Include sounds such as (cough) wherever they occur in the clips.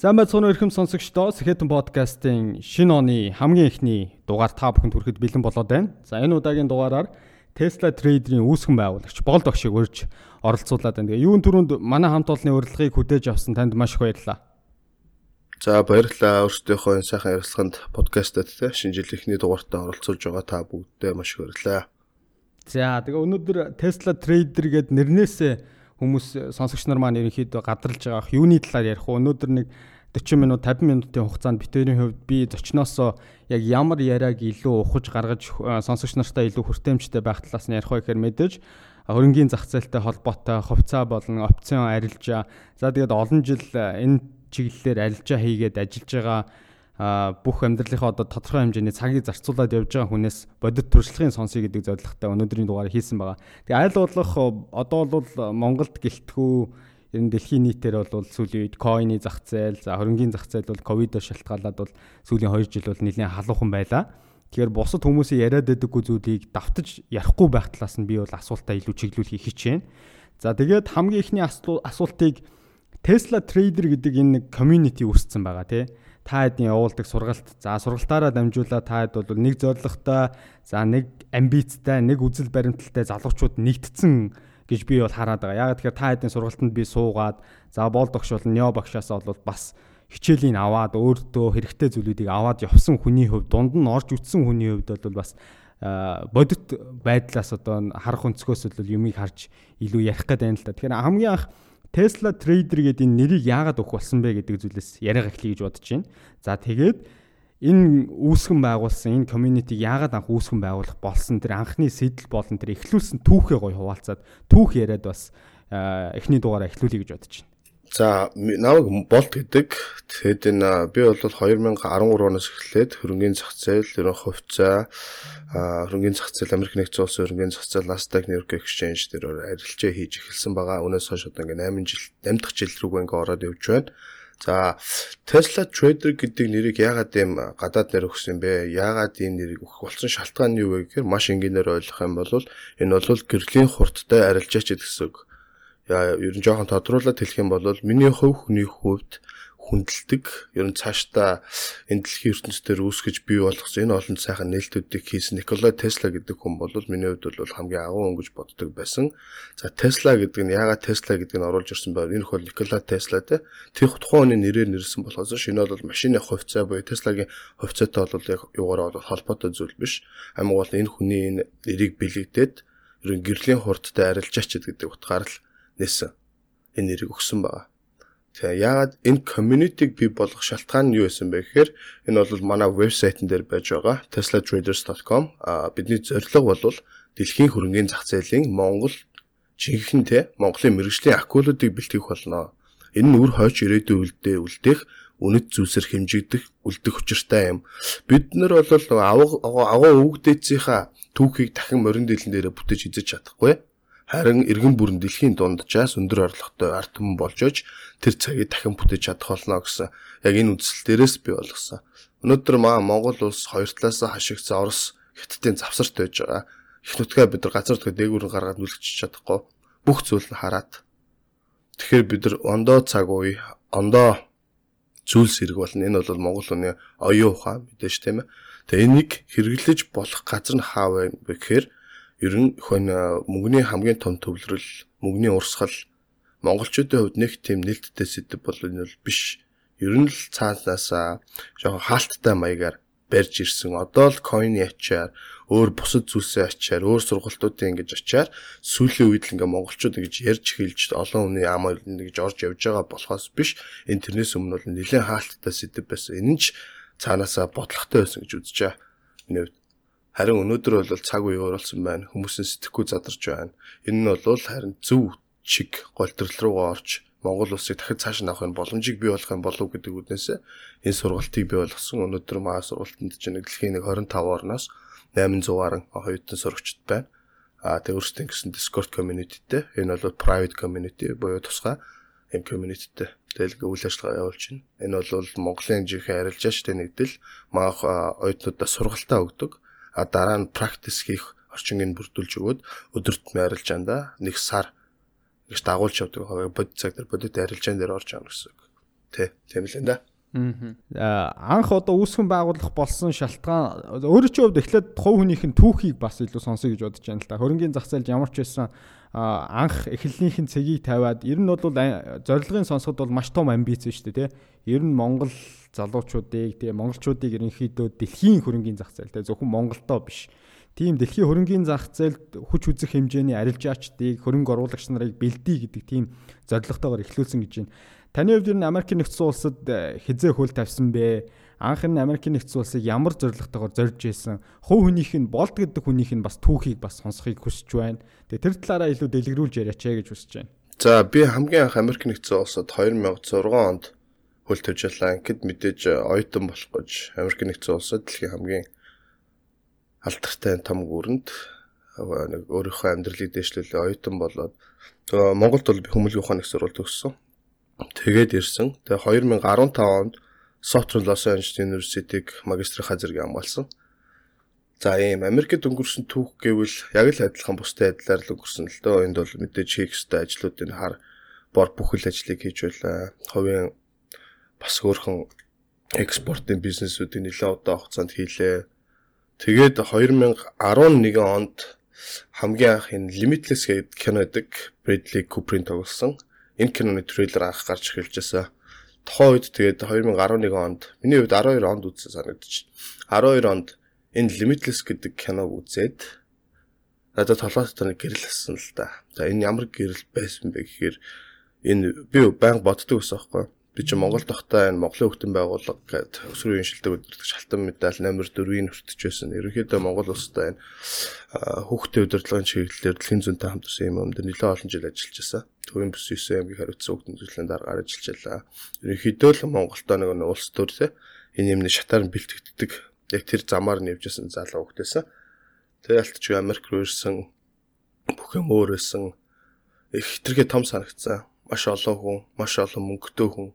Сайн байцгаана уу эрхэм сонсогчдоо Сэхэтэн подкастын шинэ оны хамгийн эхний дугаар та бүхэнд хүрэхэд бэлэн болоод байна. За энэ удаагийн дугаараар Tesla Trader-ийн үүсгэн байгуулагч Болд огшиг урьж оролцуулаад байна. Тэгээ юун түрүүнд манай хамт олонны урилгыг хүлээж авсан танд маш их баярлалаа. За баярлалаа. Өөрсдийнхөө энэ сайхан ярилцлаганд подкастад те шинэ жилийн эхний дугаартаа оролцуулж байгаа та бүгдээ маш их баярлалаа. За тэгээ өнөөдөр Tesla Trader гэдэг нэрнээсээ хүмүүс сонсогч нар маань ерөнхийдөө гадралж байгаа юуны талаар ярих вэ? Өнөөдөр нэг 40 минут 50 минутын хугацаанд битэрийн хувьд би зочноосоо яг ямар яриаг илүү ухаж гаргаж сонсогч нартай илүү хүртээмжтэй байх талаас нь ярих вэ гэхээр мэдээж хөрөнгөний зах зээлтэй холбоотой хувьцаа болон опцион арилжаа за тэгээд олон жил энэ чиглэлээр арилжаа хийгээд ажиллаж байгаа бүх амьдралынхаа одоо тодорхой хэмжээний цагийг зарцуулаад явж байгаа хүнээс бодит туршлагын сонсъё гэдэг зорилготой өнөөдрийн дугаарыг хийсэн байгаа. Тэгээ аль болох одоо бол Монголд гэлтгүү ер нь дэлхийн нийтээр бол сүүлийн үед койны зах зээл, за хөрөнгөний зах зээл бол ковидоор шалтгаалаад бол сүүлийн 2 жил бол нэлээд халуухан байлаа. Тэгэхээр бусад хүмүүсийн яриад байдаггүй зүйлийг давтаж ярихгүй байх талаас нь би бол асуултаа илүү чиглүүлэхийг хичээнэ. За тэгээд хамгийн ихний асуултыг Tesla Trader гэдэг энэ community үүссэн байгаа тий та хэдийн явуулдаг сургалт. За сургалтаараа дамжуулаад та хэд бол нэг зорилготой, за нэг амбицтай, нэг үзэл баримталтай залуучууд нэгтсэн гэж би бол хараад байгаа. Яг тэгэхээр та хэдийн сургалтанд би суугаад за боол догш бол нео багшаас бол бас хичээлийн аваад өөртөө хэрэгтэй зүйлүүдийг аваад явсан хүний хувьд дунд нь орж үтсэн хүний хувьд бол бас бодит байдлаас одоо харах өнцгөөс бол юмыг харж илүү ярих гэдэг юм л та. Тэгэхээр хамгийн анх Tesla Trader гэдэг энэ нэрийг яагаад өгөх болсон бэ гэдэг зүйлээс яриаг эхлэе гэж бодож байна. За тэгээд энэ үүсгэн байгуулсан энэ community яагаад анх үүсгэн байгуулах болсон тэр анхны сэтэл болон тэр эхлүүлсэн түүхээ гоё хуваалцаад түүх яриад бас эхний дугаараа эхлүүлэе гэж бодож байна. За намайг болт гэдэг. Тэгэхэд энэ би бол 2013 оноос эхлээд хөрөнгөний зах зээл, ерөн хувьцаа, хөрөнгөний зах зээл Америк нэгдсэн улсын хөрөнгөний зах зээл Nasdaq New York Exchange дээр арилжаа хийж эхэлсэн байгаа. Өнөөс хойш одоо ингээ 8 жил, 8 дахь жил рүү ингээ ороод явж байна. За Tesla Trader гэдэг нэрийг яагаад ийм гадаад нэр өгсөн бэ? Яагаад энэ нэрийг өгөх болсон шалтгаан нь юу вэ гэхээр маш энгийнээр ойлгох юм бол энэ бол гэрлийн хурдтай арилжаач гэсэн үг ер нь жоохон тодруулаад хэлэх юм бол миний хувь хүний хувьд хүндэлдэг ер нь цаашдаа энэ дэлхийн ертөнцийн үүсгэж бий болгосон энэ олон сайхан нээлтүүдийг хийсэн Никола Тесла гэдэг хүн бол миний хувьд бол хамгийн агуу хүн гэж боддог байсан. За Тесла гэдэг нь яагаад Тесла гэдгийг нь оруулж ирсэн бэ? Энэ хөл Никола Тесла те тэр тухайн хүний нэрээр нэрсэн болохоос шинэ бол машины хувьцаа буюу Теслагийн хувьцаатай бол яг юугаар бол холбоотой зүйл биш. Амин бол энэ хүний энэ нэрийг бэлэгдээд ер нь гэрлийн хурдтай арилжаач гэдэг утгаар л нээсэн. Энэ нэрийг өгсөн байгаа. Тэгээ яагаад энэ community-г бий болгох шалтгаан нь юу байсан бэ гэхээр энэ бол манай вебсайтн дээр байж байгаа teslatraders.com а бидний зорилго бол дэлхийн хөрөнгөний зах зээлийн Монгол жинхэнэ Монголын мэрэгжлийн акулуудыг бэлтгэх болно. Энэ нь үр хойч ирээдүйн үлдээ үлдээх үнэт зүйлсээр хэмжигдэх үлдэх учиртай юм. Бид нар бол агуу агуу өвгдээцийнхаа түүхийг дахин морин дэлэн дээр бүтээж эзэж чадахгүй харин эргэн бүрэн дэлхийн дунджаас өндөр орлоготой ард түмэн болж ож тэр цагийг дахин бүтээж чадах болно гэсэн яг энэ үндсэл дээрээс би болгосон. Өнөөдөр маа Монгол улс хоёр талаас хашигдсан Орос хятадын завсарт байж байгаа. Их нутгаа бид нар газар нутгаа дээгүүрэн гаргаад нүлгэж чадахгүй бүх зүйл нь хараад. Тэгэхээр бид нар ондоо цаг үе, ондоо зүйлс хэрэг болно. Энэ бол Монгол хүний оюун ухаан мэдээж тийм ээ. Тэгээ энийг хэрэглэж болох газар нь хаа вэ гэхээр ер нь хөн мөнгөний хамгийн том төвлөрөл мөнгөний урсгал монголчуудын хувьд нэг тийм нээлттэй сэдв бол энэ бол биш. Ер нь л цаанаасаа жоохон хаалттай маягаар барьж ирсэн. Одоо л койны ачаар өөр бусад зүйлсээ ачаар өөр сургалтуудын ингэж ачаар сүүлийн үед л ингээ монголчууд ингэж ярьж эхэлж олон хүний ам ингэж орж явж байгаа болохоос биш. Энэ тэрнээс өмнө бол нэлээд хаалттай сэдв байсан. Энэ ч цаанаасаа бодлоготой байсан гэж үзэж байгаа. Энэ үед Харин өнөөдөр бол цаг үе өөрлөсөн байна. Хүмүүсийн сэтгэхгүй задарч байна. Энэ нь бол харин зөв чиг голтрол руугаа орж Монгол улсыг дахид цааш навахын боломжийг бий болгох юм болов гэдэг үднээс энэ сургалтыг бий болгосон. Өнөөдөр маа сургалтанд чинь дэлхийн нэг 25 орноос 800 гаруй оюутан сурагчд байна. А тэг өөрсдөө гэсэн Discord community-тэй энэ бол private community буюу тусгай юм community-тэй тэгэл үйл ажиллагаа явуулж байна. Энэ бол Монголын жинхэнэ арилжаачтай нэгдэл маах оюутнуудаа сургалтаа өгдөг а дараа нь практис хийх орчиныг бүрдүүлж өгөөд өдөрт арилжаан да нэг сар гэж дагуулж явдаг. Бодит цаг дээр бодит арилжаан дээр орж явна гэсэн үг. Тэ тийм л энэ да. Анх одоо үүсгэн байгуулах болсон шалтгаан өөрөө ч хувьд эхлээд хувь хүнийх нь түүхийг бас илүү сонсоё гэж бодож байна л да. Хөрөнгөний зах зээлд ямар ч байсан анх эхлэлнийх нь цэгийг тавиад ер нь бол зорилгын сонсоход бол маш том амбиц шүү дээ тий. Ер нь Монгол залуучуудыг тий монголчуудыг ерөнхийдөө дэлхийн хөрөнгөний зах зээлтэй зөвхөн Монголдоо биш. Тийм дэлхийн хөрөнгөний зах зээлд хүч үзэх хэмжээний арилжаачдыг хөрөнгө оруулагч нарыг бэлдээ гэдэг тийм зорилготойгоор эхлүүлсэн гэж байна. Таны хувьд ер нь Америк нэгдсэн улсад э, хизээ хөл тавьсан бэ? Анх нь Америк нэгдсэн улсыг ямар зорилготойгоор зорж ийсэн? Хувь хүнийх нь болд гэдэг хүнийх нь бас түүхийг бас сонсохыг хүсэж байна. Тэгээ тэр талаараа илүү дэлгэрүүлж яриач ээ гэж хүсэж байна. За би хамгийн анх Америк нэгдсэн улсад 2006 онд хөл ялаа. Ингээд мэдээж оюутан болох гэж Америк нэгдсэн улсад дэлхийн хамгийн алдартай том гүрэнд нэг өөрийнхөө амьдралыг дэвшлүүлээ оюутан болоод Монголд бол би хүмүүлийн ухааны сурвалж төгссөн. Тэгээд ирсэн. Тэгээ 2015 онд Southern Los Angeles University-г магистрийн зэрэг хамгаалсан. За ийм Америкт өнгөрсөн түүх гэвэл яг л адилхан бусдын адилаар л өнгөрсөн л дөө. Энд бол мэдээж хийх ёстой ажлуудын хар бор бүхэл ажлыг хийж байлаа. Хувийн бас өөрхөн экспортын бизнесүүдийг нэлээд удаан хугацаанд хийлээ. Тэгээд 2011 онд хамгийн анх энэ Limitless гэдэг кино гэдэг Bradley Cooper-ийн тоглосон энэ киноны трейлер анх гарч эхэлжсэн. Тухайн үед тэгээд 2011 онд миний хувьд 12 онд үзсэн санагдчих. 12 онд энэ Limitless гэдэг киног үзээд надад толгойд тань гэрэл асан л да. За энэ ямар гэрэл байсан бэ гэхээр энэ би баян боддог ус аахгүй. Би чи Монгол тогтоо энэ Монголын хөгтөн байгууллага гэдэг өсвөрийн шилдэг өдөртөг шалтан медаль номер 4-ийг хүртэж байсан. Ерөнхийдөө Монгол улстай энэ хөгтөн удирдлагын чиглэлээр дэлхийн зүйнтэй хамтарсан юм өмд нэлээд олон жил ажиллаж байсан. Төвийн бүс 9 аймгийн хариуцсан хөгтөн зөвлөлийн дараагаар ажиллаж байлаа. Ерөнхийдөө л Монголтой нэг улс төр те энэ юмны шатаар бэлтгэгддэг. Яг тэр замаар нэвжсэн залуу хөгтөөсөн. Тэр алтч Америк руу ирсэн бүх юм өөр байсан. Их хэтэрхий том санагдсан. Маш олон хүн, маш олон мөнгөтэй хүн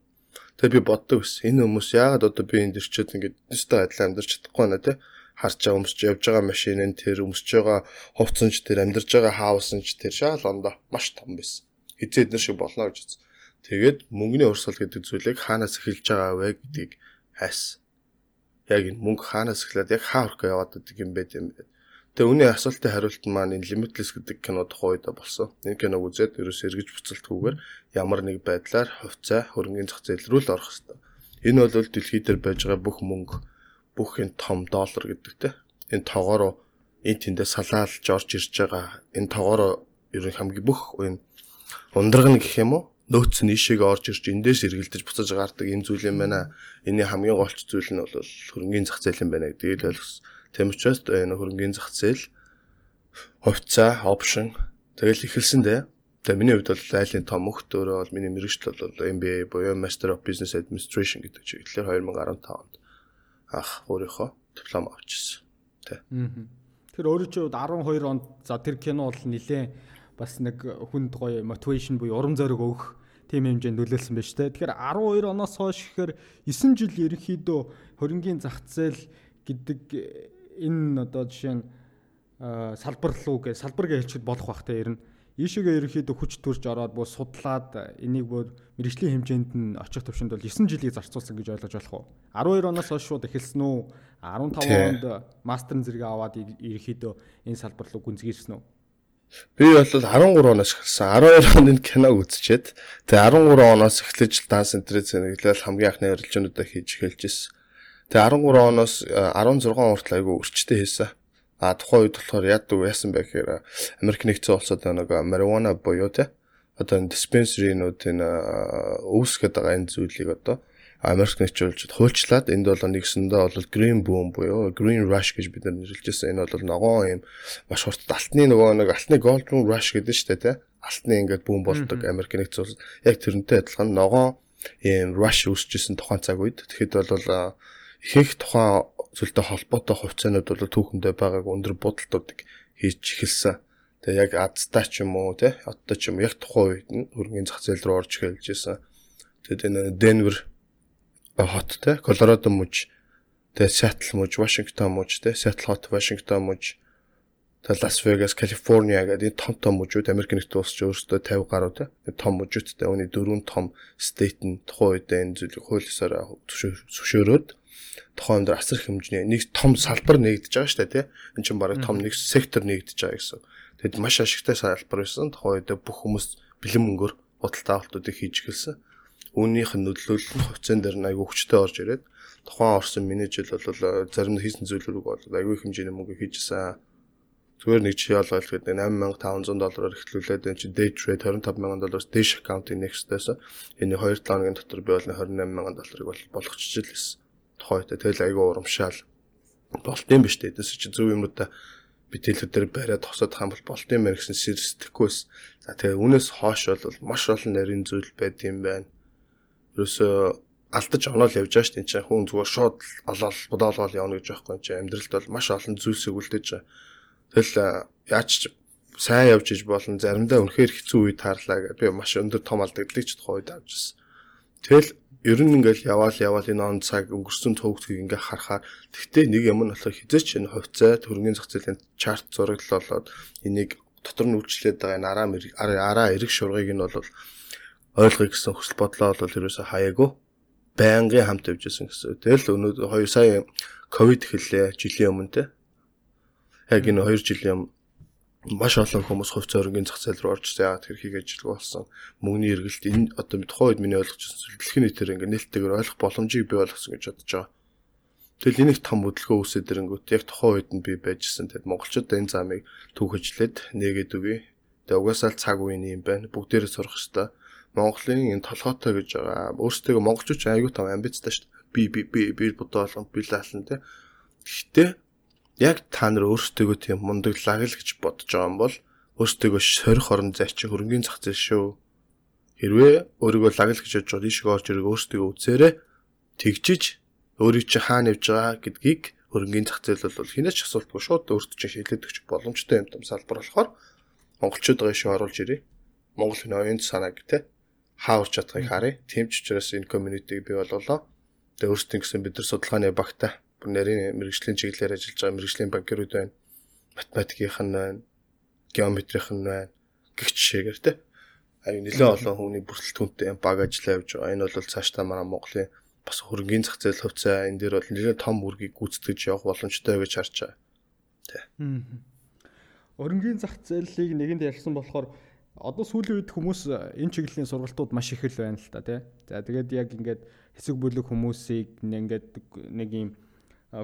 Тэгээ би боддог ус. Энэ хүмүүс яагаад одоо би энд ирчээд ингээд өстой адилхан амьдарч чадахгүй байна те харж байгаа өмсч явж байгаа машин нь тэр өмсч байгаа хувцсанч тэр амьдарч байгаа хаусанч тэр шаал ондоо маш том байсан. Хизээд нэр шиг болно гэж үзсэн. Тэгээд мөнгөний урсгал гэдэг зүйлийг хаанаас эхэлж байгаа вэ гэдгийг хайс. Яг энэ мөнгө хаанаас эхлээд яг хаа хүрэх яваад байдаг юм бэ бэ? Тэгээ үүний асуултын хариулт маань энэ Limitless гэдэг кино тухайн үед болсон. Энэ киног үзээд ерөөс эргэж буцалтгүйгээр ямар нэг байдлаар хувьцаа хөрөнгөний зах зээл рүү л орох хэрэгтэй. Энэ бол дэлхий дээр байж байгаа бүх мөнгө, бүх энэ том доллар гэдэгтэй. Энэ тоогоор энэ тэндээ салаалж орж ирж байгаа. Энэ тоогоор ер нь хамгийн бүх энэ ундрагна гэх юм уу? нөөц нь ийшээгээ орж ирж эндээс эргэлдэж буцаж гардаг энэ зүйл юм байна. Энийн хамгийн голч зүйл нь бол хөрөнгөний зах зээл юм байна гэдгийг ойлгосон. Тийм учраас энэ хөрөнгөний зах зээл хувьцаа, опшн тэгэл эхэлсэн дээ. Тэгээ миний хувьд бол айлын том өгт өөрөө бол миний мэрэгжил бол MBA буюу Master of Business Administration гэдэг чиглэлээр 2015 онд анх өөрийнхөө диплом авчихсан. Тэ. Тэр өөрөө ч 12 онд за тэр кино бол нилээн бас нэг хүнд гоё мотивашн буюу урам зориг өгөх тийм хэмжээнд нөлөөлсөн байж тээ. Тэгэхээр 12 оноос хойш гэхээр 9 жил ерөнхийдөө хөрөнгөний зах зээл гэдэг энэ одоо жишээ нь салбар руу гэж салбар гэж хэлчихэд болох бах те. Ер нь ийшээгээ ерөөхдөө хүч төрж ороод буу судлаад энийг бүр мэрэгжлийн хэмжээнд нь очих төвшөнд бол 9 жилийг зарцуулсан гэж ойлгож болох уу? 12 оноос хойш шууд эхэлсэн үү? 15 онд мастерын зэрэг аваад ерөөхдөө энэ салбар руу гүнзгийрсэн үү? Би бол 13 оноос эхэлсэн. 12 онд киног үзчихэд тэгээ 13 оноос эхлэж данс энтрээ зэнэглэл хамгийн анхны орилжоонуудаа хийж эхэлж ирсэн. Тэгээ 13 оноос 16 хүртэл айгүй өрчтэй хийсэн. А тухайн үед болохоор яадаг яасан бэ гэхээр Америк нэгдсэн улсад нэг marijuana буюу те одоо энэ dispensary-нууд энэ өвсгöd байгаа энэ зүйлийг одоо Америк нэгжүүлж хуульчлаад энд бол нэгсэндээ бол green boom буюу green rush гэж бид нар нэрлэжсэн. Энэ бол ногоон юм маш хурд алтны нөгөө нэг алтны golden rush гэдэг нь шүү дээ те. Алтны ингээд бүүм болдог Америк нэгдсэн улс. Яг тэрнтэй адилхан ногоон ийм rush үүсчихсэн тухайн цаг үед. Тэгэхэд бол ихэнх тухайн зүйлтэй холбоотой хувьцаанууд бол түүхэндээ байгааг өндөр будалтуудыг хийж эхэлсэн. Тэгээ яг азтай ч юм уу те одтой ч юм яг тухайн үед нь хөрөнгөний зах зээл рүү орж эхэлж исэн. Тэгээд энэ Денвер хот те Колорадо мужи тэгээ Сиэтл мужи, Вашингтон мужи те Сиэтл хот, Вашингтон мужи Тэгээ Лас Вегас, Калифорниа гэдэг том том мужууд Америк нэгдсэн улс ч өөрсдөө 50 гаруй те том мужуудтай үүний дөрвөн том стейт нь тухайн үед энэ зүйлийг хуулиасаар зөвшөөрөөд тухайн өндөр асар хэмжээний нэг том салбар нэгдэж байгаа шүү дээ тий. Энд чинь бараг том нэг сектор нэгдэж байгаа гэсэн. Тэгэд маш ашигтай салбар байсан. Тухайн үед бүх хүмүүс бэлэн мөнгөөр худалдаа авалтуудыг хийж эхэлсэн. Үүнийх нь нөлөөлөл нь хувьцаан дээр нь айгүй хүчтэй орж ирээд тухайн орсон менежер бол зарим хийсэн зүйлүүд бол айгүй хэмжээний мөнгө хийжсэн Зүгээр нэг чи яалаа хэлэхэд 8500 доллараар эхлүүлээд энэ чи day trade 25000 доллараас dash account-ийн next-ээс энэ 2 7 хоногийн дотор би бол 28000 долларыг бол болгочихж лээс. Тухайтай тэгэл айгүй урамшаал болтын биш дээ. Тэс чи зөв юмудаа би тэлхэр дээр бариад тосоод хам бол болтын мэр гэсэн сэрсдэхгүйс. За тэгээ үнээс хоош бол маш олон нарийн зүйл байд юм байна. Ерөөсөө алдаж оноол явж байгаа шүү дээ. Хүн зүгээр шууд олоод бодоолгоол явна гэж байхгүй юм чи амьдралд бол маш олон зүйлсийг үлдээж байгаа Тэгэл яаж сайн явж иж болон заримдаа үнэхээр хэцүү үе таарлаа гэдэг би маш өндөр том алдагдлыг ч тухайд авч ирсэн. Тэгэл ер нь ингээл яваал яваал энэ он цаг өнгөрсөн төвөгтгийг ингээ харахаар. Тэгтээ нэг юм нь болохоор хизээч энэ хувьцаа төргийн зах зээлийн чарт зураглалоод энийг дотор нь үйлчлээд байгаа энэ араа араа эрэг шургыг нь бол ойлгоё гэсэн хүсэл бодлоо бол ерөөсө хаяагүй. Байнгын хамт явж байсан гэсэн. Тэгэл өнөөдөр 2 сая ковид хэллээ жилийн өмнө те. Яг энэ 2 жилийн маш олон хүмүүс хувь зоригийн зах зээл рүү орж яагаад тэр хийг ажилгүй болсон мөнгөний эргэлт энэ одоо тухайн үед миний ойлгож дэлхийн нийтээр ингээ нээлттэйгээр ойлгох боломжийг бий болгосон гэж бодож байгаа. Тэгэл энийг том хөдөлгөөн үүсээд ирэнгүүт яг тухайн үед нь би байжсэн. Тэгэд монголчууд энэ замыг түүхэжлээд нээгээд үгүй. Тэгээ угаасаа л цаг үеийн юм байна. Бүгдээрээ сурах хэрэгтэй. Монголын энэ толгойтой гэж байгаа. Өөрсдөө монголчууд аягүй том амбицтай шүү дээ. Би би би би бодоолон би лаалан тэ. Гэхдээ яг та нар өөрсдөө тийм мундаглаа л гэж бодож байгаа юм бол өөрсдөө сорих орон зай чи хөрөнгөний зах зээл шүү. Хэрвээ өөрийгөө лагл гэж бодож байгаа ийшээ орж ирэх өөрсдөө үзээрэй. Тэгжиж өөрийг чи хаана явж байгаа гэдгийг хөрөнгөний зах зээл бол хинээч асуултгүй шууд өөртөө чи шийдээд өгч боломжтой юм том салбар болохоор монголчууд байгаа шүү оруулж ирээ. Монгол хүн оюун санааг те хаавч чадхыг харъя. Тим ч учраас энэ community бий бололоо. Тэгээ өөрсдөө гэсэн бид нар судалгааны багтаа нарийн мэрэгжлийн чиглэлээр ажиллаж байгаа мэрэгжлийн банкирууд байна. Математикийнх нь байна. Геометрийнх нь байна. Гэх жишээгээр те. Аюу нэлээд олон хүний бүрэлдэхүүнтэй баг ажиллаа явж байгаа. Энэ бол цаашдаа манай Монголын бас хөрөнгөний зах зээл хувьцаа энэ дээр бол нэлээд том үргийг гүйцэтгэж явах боломжтой гэж харж байгаа. Тэ. Хөрөнгөний зах зээлийг нэгэнд ярьсан болохоор одоо сүүлийн үед хүмүүс энэ чиглэлийн сургалтууд маш их л байна л та тий. За тэгээд яг ингээд хэсэг бүлэг хүмүүсийг ингээд нэг юм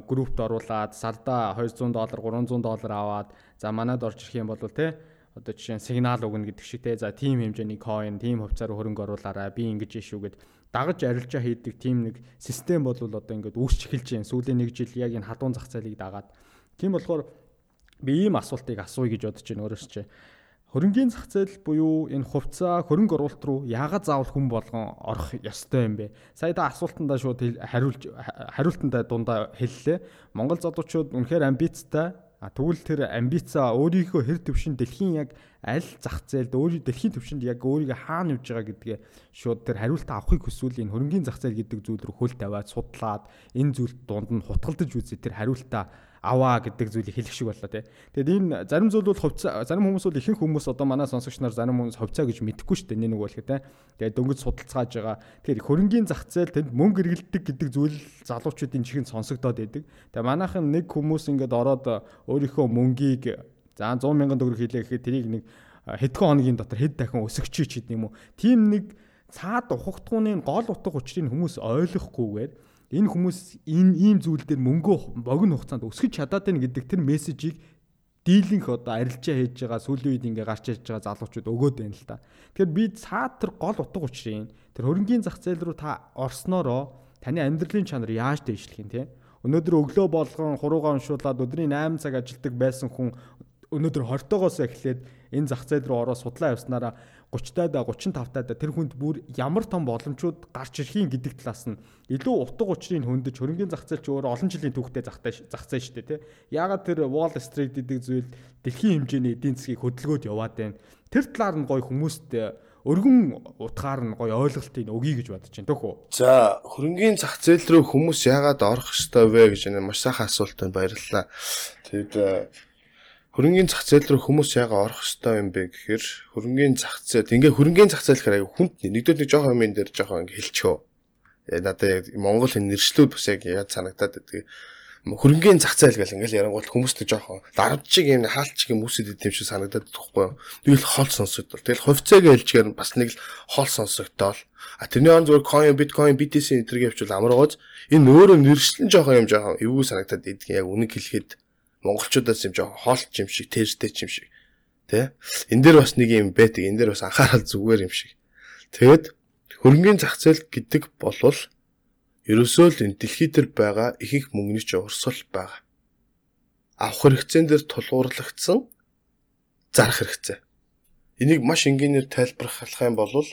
группт оруулаад сарда 200 доллар 300 доллар аваад за манад орж ирэх юм бол те одоо жишээ нь сигнал өгнө гэдэг шиг те за тийм хэмжээний coin тийм хувьцаар хөрөнгө оруулаарай би ингэж ишүү гэд дагаж арилжаа хийдэг тийм нэг систем бол одоо ингээд үүсч эхэлж байна. Сүүлийн нэг жил яг энэ хадуун зах зээлийг дагаад. Тийм болохоор би ийм асуултыг асууя гэж бодож байна өөрөөс чинь Хөрөнгөний зах зээл буюу энэ хувьцаа хөрөнгө оруулалт руу яагаад заавал хүн болгон орох ёстой юм бэ? Сая да асуултандаа шууд хариулж хариултандаа дундаа хэллээ. Монгол залуучууд үнэхээр амбицтай А тэгвэл тэр амбицаа өөрийнхөө хэр төвшин дэлхийн яг аль зах зээлд өөрийн дэлхийн төвшөнд яг өөрийгөө хаана явж байгаа гэдгээ шууд тэр хариултаа авахыг хүсвэл энэ хөрөнгөний зах зээл гэдэг зүйл рүү хөл тавиад судлаад энэ зүйлд дунд нь хутгалдаж үзээ тэр хариултаа аваа гэдэг зүйлийг хэлэх шиг боллоо тий. Тэгэд энэ зарим зүйл бол хувьцаа зарим хүмүүс бол ихэнх хүмүүс одоо манай сонсогч нар зарим хүмүүс хувьцаа гэж мэдэхгүй шүү дээ. Нэг нэг бол тий. Тэгээд дөнгөж судалцааж байгаа. Тэгэхээр хөрөнгөний зах зээл тэнд мөнгө эргэлдэг гэдэг зүйл залуучуудын чихэнд сонсогдоод байдаг. Тэгээд манайхан нэг хүмүүс ингээд ороод өөрийнхөө мөнгийг за 100 сая төгрөг хийлээ гэхэд тэрийг нэг хэдхэн хоногийн дотор хэд дахин ч гэдэг юм уу. Тим нэг цаад ухагтгууны гол утга учирыг хүмүүс ойлгохгүйгээр энэ хүмүүс энэ ийм зүйл дээр мөнгө богино хугацаанд өсгөж чадаад байна гэдэг тэр мессежийг дийлэнх одоо арилжаа хийж байгаа сүүлийн үед ингээ гарч ирж байгаа залуучууд өгөөд байна л та. Тэгэхээр би цаад тэр гол утга учирын тэр хөрөнгөний зах зээл рүү та орсноороо таны амьдралын чанар яаж дэвшлэх юм те. Өнөөдөр өглөө болгон хуруугаа уншуулад өдрийн 8 цаг ажилладаг байсан хүн өнөөдөр 20-тоогоос эхлээд энэ зах зээл рүү ороо судлаа явснараа 30 таад 35 таад тэр хүнд бүр ямар том боломжууд гарч ирхийн гэдэг талаас нь илүү утга учирыг хөндөж хөрөнгөний зах зээл ч өөр олон жилийн түүхтэй захтай зах зээл шүү дээ тий. Яагаад тэр Wall Street гэдэг зүйл дэлхийн хэмжээний эдийн засгийг хөдөлгөөд яваад байна. Тэр талаар нь гоё хүмүүст өргөн утгаар нь гоё ойлголтыг өгье гэж бодож байна төхөө. За хөрөнгөний зах зээл рүү хүмүүс яагаад орох ёстой вэ гэж энэ маш сайхан асуулт байна баярлалаа. Тэгэд хөрөнгөний зах зээл рүү хүмүүс яага орох ёстой юм бэ гэхээр хөрөнгөний зах зээл ингээ хөрөнгөний зах зээл гэхээр аяга хүнд нэгдүгээр нэг жоохон юм дээр жоохон ингээ хэлчихөө. Надад яг Монгол энэ нэршлүүд бас яг яа санагдаад байдаг хөрөнгөний зах зээл гэл ингээл ярангуул хүмүүст жоохон дарамт шиг юм хаалт шиг юм үсэд идэм шиг санагдаад байхгүй юу. Тэгэл хол сонсогдол. Тэгэл хувьцааг ээлжгээр бас нэг л хол сонсогдол. А тэрний он зүгээр coin, bitcoin, BTC энтергээ явуул амаргооз энэ өөрөө нэршлэн жоохон юм жоохон эвгүй санагдаад идэх яг үнэг хэлэхэд монголчуудаас юм жоохон хоолч юм шиг, тэрстэй юм шиг. Тэ? Энд дээр бас нэг юм байдаг. Энд дээр бас анхаарал зүгээр юм шиг. Тэгэд хөрөнгөний зах зээл гэдэг болвол Ерөөсөө л энэ дэлхий дээр байгаа их их мөнгөний ч урсгал байгаа. Авах хэрэгцээн дээр тулгуурлагдсан зарах хэрэгцээ. Энийг маш энгийнээр тайлбарлах юм бол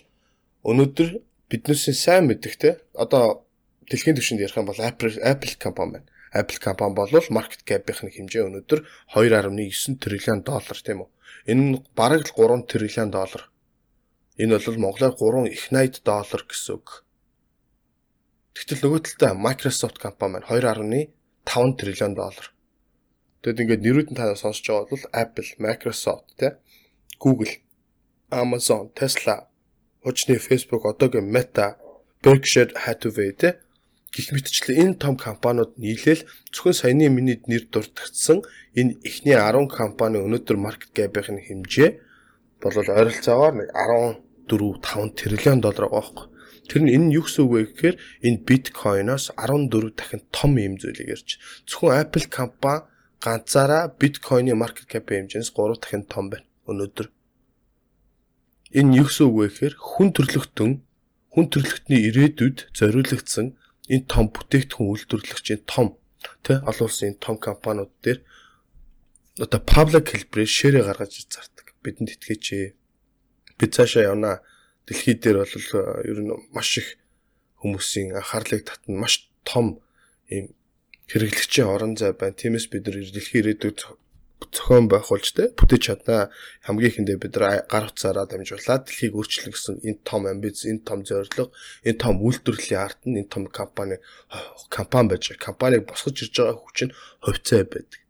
өнөөдөр биднээсээ сайн мэддэгтэй одоо дэлхийн түвшинд ярих юм бол Apple Apple компани байна. Apple компани бол market cap-ийн хэмжээ өнөөдөр 2.9 триллион доллар тийм үү. Энэ нь бараг л 3 триллион доллар. Энэ бол Монголоор 3 их 80 доллар гэсэн үг. Тэгтэл нөгөө талдаа Microsoft компани маань 2.5 триллион доллар. Тэгэд ингээд нэрүүд нь та сонсож байгаа бол Apple, Microsoft тий Google, Amazon, Tesla, Hojны Facebook, одоогийн Meta, Berkshire Hathaway тий гэх мэтчлэн энэ том компаниуд нийлээл зөвхөн саяны миний нэр дурдгдсан энэ эхний 10 компани өнөөдөр маркет капийн хэмжээ бол ойролцоогоор 14 5 тэрлион доллар байгаа байхгүй. Тэр нь энэ юу гэсэн үг вэ гэхээр энэ биткойноос 14 дахин том юм зүйлийг ярьж. Зөвхөн Apple компани ганцаараа биткойны маркет кап хэмжээс 3 дахин том байна өнөөдөр. Энэ юу гэсэн үг вэ гэхээр хүн төрлөختөн хүн төрлөختний ирээдүйд зориулагдсан энэ том бүтээгдэхүүн үйлдвэрлэгчийн том тэ олон улсын том компаниуд дээр одоо public хэлбэрээр ширээ гаргаж зардаг. Бидэнд итгэж бид цаашаа явнаа дэлхий дээр бол э, ер нь маш их хүмүүсийн анхаарлыг татна маш том ийм хэрэглэгчийн орон зай байна. Тиймээс бид нар дэлхийн ирээдүйд зохион байгуулж тэ бүтээж чадна. Хамгийн ихэндээ бид нар гар утсаараа дамжуулаад дэлхийг өөрчлөн гэсэн энэ том амбиц, энэ том зорилго, энэ том үйлдвэрлэлийн ард нь энэ том компани компани байж. Компаниг босгож ирж байгаа хүчин хувьцаа байдаг.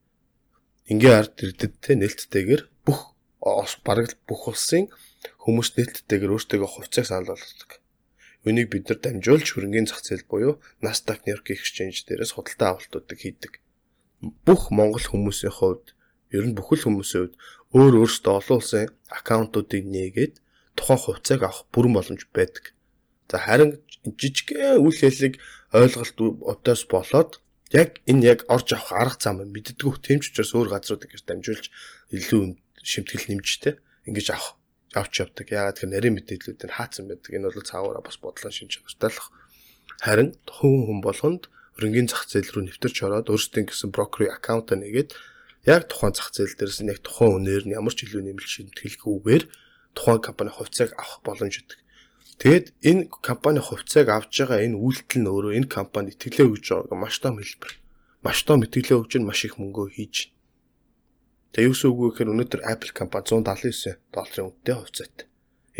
Ингийн ард ирдэд тэ нээлттэйгээр бүх бараг бүх улсын хүмүүс нээлттэйгээр өөртөөгөө хувьцааг санал болгодог. Үнийг бид нар дамжуулж хөрөнгөний зах зээл буюу Nasdaq New York Exchange дээрээс худалдаа авалтуудыг хийдэг. Бүх монгол хүмүүсийн хувьд ер нь бүхэл хүмүүсийн хувьд өөр өөрсдөө олон улсын аккаунтуудыг нээгээд тухайн хувьцааг авах бүрэн боломж байдаг. За харин жижигхэн үйл хэллэг ойлголт өдөөс болоод яг энэ яг орж авах арга зам мэддэггүй тэмч учраас өөр газруудыг гэж дамжуулж илүү шимтгэл нэмжтэй ингэж авах авч явдаг. Яагаад гэхээр нарийн мэдээллүүд нь хаацсан байдаг. Энэ бол цаагаараа бас бодлон шинж чанартай л. Харин хүн хүн болгонд хөрөнгөний зах зээл рүү нэвтэрч ороод өөрсдийн гэсэн брокерийн аккаунт нэгээд яг тухайн зах зээл дээрээс нь яг тухайн үнээр нь ямар ч илүү нэмэлт шимтгэлгүйгээр тухайн компани хувьцааг авах боломж өгдөг. Тэгэд энэ компани хувьцааг авж байгаа энэ үйлдэл нь өөрөө энэ компанид итгэлээ өгж байгааг маш том хэлбэр. Маш том итгэлээ өгж нь маш их мөнгөө хийж Тэгээ юу гэсэн үг вэ гэхээр өнөөдөр Apple компани 179 долларын үнэтэй хувьцаатай.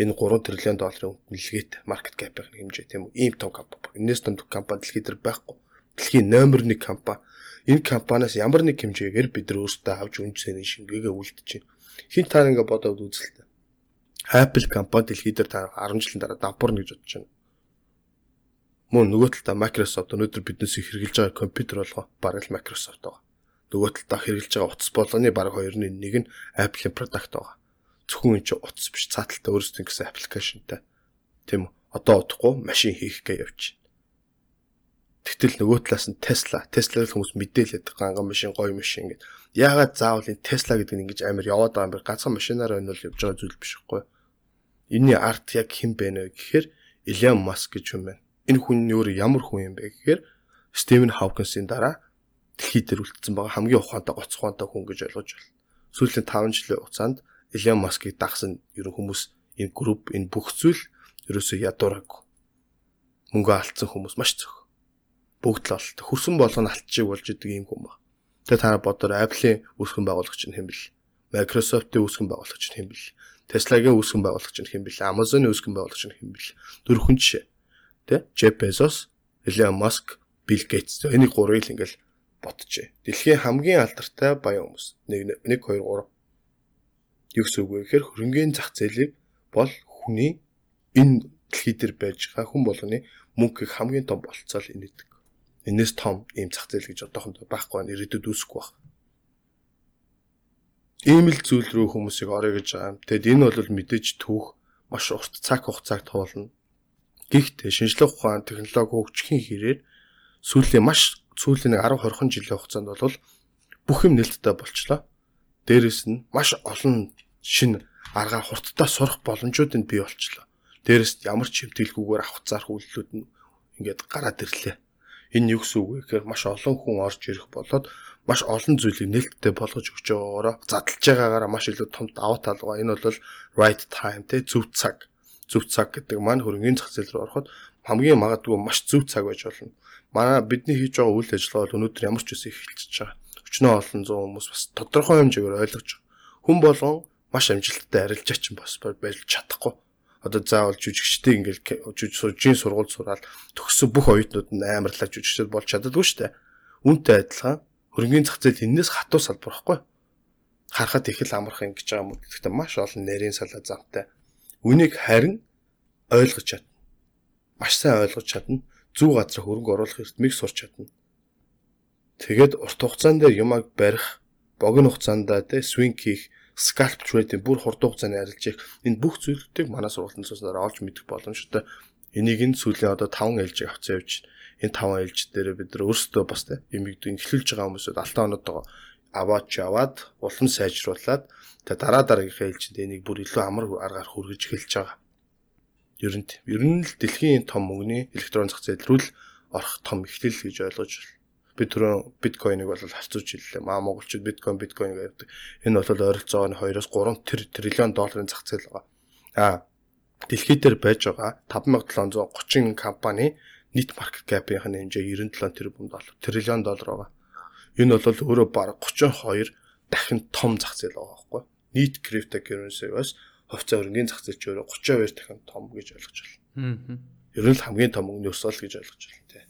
Энэ 3 тэрлион долларын үнэлгээт маркет cap-ийн хэмжээ тийм үү? Ийм том компани. Энэс том компани дэлхийд дээр байхгүй. Дэлхийн номер 1 компани. Энэ компаниас ямар нэг хэмжээгээр бид нар өөрсдөө авч үнцний шингээгээ үлдэж байна. Хин таар ингээ бодоод үзэлтэй. Apple компани дэлхийд дээр 10 жилийн дараа давбарна гэж бодож байна. Мөн нөгөө талдаа Microsoft өнөөдөр биднээс хэрэгжилж байгаа компьютер болгоо бараг л Microsoft байгаа нөгөө талдаа хэрэгжилж байгаа утас болгоны баг 2-ны 1 нь Apple-ийн product байгаа. Зөвхөн энэ чинь утас биш цааталтаа өөрсдөө гэсэн аппликейшнтай. Тийм үү? Одоо удахгүй машин хийх гэж байна. Тэгтэл нөгөө талаас нь Tesla, Tesla-г хүмүүс мэдээлээд ганган машин, гоё машин гэдэг. Яагаад заавал энэ Tesla гэдэг нь ингэж амар яваад байгаа юм бэ? Ганцхан машинаар бол явж байгаа зүйл биш үгүй. Энийний арт яг хэн бэ нэ гэхээр Elon Musk гэж хүн байна. Энэ хүн нь өөр ямар хүн юм бэ гэхээр Стивен Хawkins-ийн дараа дэлхий дээр үлдсэн байгаа хамгийн ухаантай гоц ухаантай хүн гэж ойлгож байна. Сүүлийн 5 жилийн хугацаанд Elon Musk-ыг дагсан ерөн хүмүүс энэ групп энэ бүх зүйл ерөөсөө ядуураагүй. Мөнгө алдсан хүмүүс маш зөв. Бүгд л олт. Хөрсөн болгоно алтчиг болж идэг юм ба. Тэгээ та нар бодоор Apple-ийн үүсгэн байгуулагч нь хэн бэл? Microsoft-ийн үүсгэн байгуулагч нь хэн бэл? Tesla-гийн үүсгэн байгуулагч нь хэн бэл? Amazon-ийн үүсгэн байгуулагч нь хэн бэл? Дөрвөн жишээ. Тэ? Jeff Bezos, Elon Musk, Bill Gates. Энийг гурыг л ингээл бодчихъя. Дэлхийн хамгийн алдартай баян хүмүүс 1 1 2 3 юу гэсэн үг вэ гэхээр хөрөнгөний зах зээлийг бол хүний энэ дэлхий дээр байж байгаа хүн болгоны мөнгөийг хамгийн том болцоол инээдэг. Энээс том ийм зах зээл гэж одоохондоо байхгүй байна. Ирээдүйд үүсэхгүй байна. Ийм л зүйл рүү хүмүүсийг орё гэж байгаа юм. Тэгэд энэ бол мэдээж түүх маш урт цаг хугацааг туулна. Гэхдээ шинжлэх ухаан, технологи хөгжихийн хэрээр сүүлийн маш сүүлийн 10 20 жилийн хугацаанд бол бүх юм нээлттэй болчлоо. Дээрэс нь маш олон шинэ аргаар хурдтай сурах боломжууд нь бий болчлоо. Дээрэс ямар ч хэмтгэлгүйгээр авах зарах үйлдэлүүд нь ингээд гараад ирлээ. Энэ юу гэсэн үг вэ гэхээр маш олон хүн орж ирэх болоод маш олон зүйлийг нээлттэй болгож өгч байгаагаараа задлж байгаагаараа маш илүү том даваа тал байгаа. Энэ бол right time те зөв цаг. Зөв цаг гэдэг маань хөрөнгөний зах зээл рүү ороход хамгийн магадгүй маш зөв цаг байж болно. Манай бидний хийж байгаа үйл ажиллагаа бол өнөөдөр ямар ч үсэн эхэлчихэж байгаа. Өчнөө олон зуун хүмүүс бас тодорхой хэмжээгээр ойлгож байгаа. Хүн болгон маш амжилттай арилжаач бас байж чадахгүй одоо заавал жүжигчтэй ингээл жижиг сургууль сураад төгссөн бүх оюутнууд нь амарлаа жүжигчд болж чаддаггүй шүү дээ. Үүнтэй адилхан хөрөнгөний зах зээл энэс хатуу салбар байхгүй. Харахад их л амарх ингэж байгаа юм. Гэхдээ маш олон нарийн салаа замтай. Үнийг харин ойлгож чадна. Маш сайн ойлгож чадна. Зүү газар хөрөнгө оруулах эрдмийг сурч чадна. Тэгээд урт хугацаанд юмаг барих, богино хугацаанд тэ свинг хийх scalp trade-ийн бүр хурдан хугацааны арилжих энэ бүх зүйлүүдийг манай сургалтын цуснаар олж мэдэх боломжтой. Энийг энэ сүүлийн одоо 5 ээлжийг авцсан явж энэ 5 ээлж дээр бид нар өөрсдөө бас юмыг эхлүүлж байгаа хүмүүсүүд алтан оноод аваач аваад улам сайжруулад тэгээ дараа дараагийнхаа ээлжинд энийг бүр илүү амар аргаар хүргэж эхэлж байгаа. Ер нь ер нь л дэлхийн том мөнгөний электрон зах зээл рүү л орох том эхлэл гэж ойлгож байна би түрүү биткойныг бол харьцуулж хэллээ. Маа монголчууд биткойн биткойн гэдэг. Энэ бол ойролцоогоо 2-оос 3 триллион долларын зах зээл байгаа. Аа дэлхий дээр байж байгаа 5730 компани нийт маркет капийн хэмжээ 97 тэрбум доллар триллион доллар байгаа. Энэ бол өөрөө баг 32 дахин том зах зээл байгаа байхгүй. Нийт криптокурrency-гаас хувьцаа хөрөнгөний зах зээл ч өөрөө 32 дахин том гэж ойлгож байна. Аа. Ер нь л хамгийн том мөнгөний өсөл гэж ойлгож байна тий.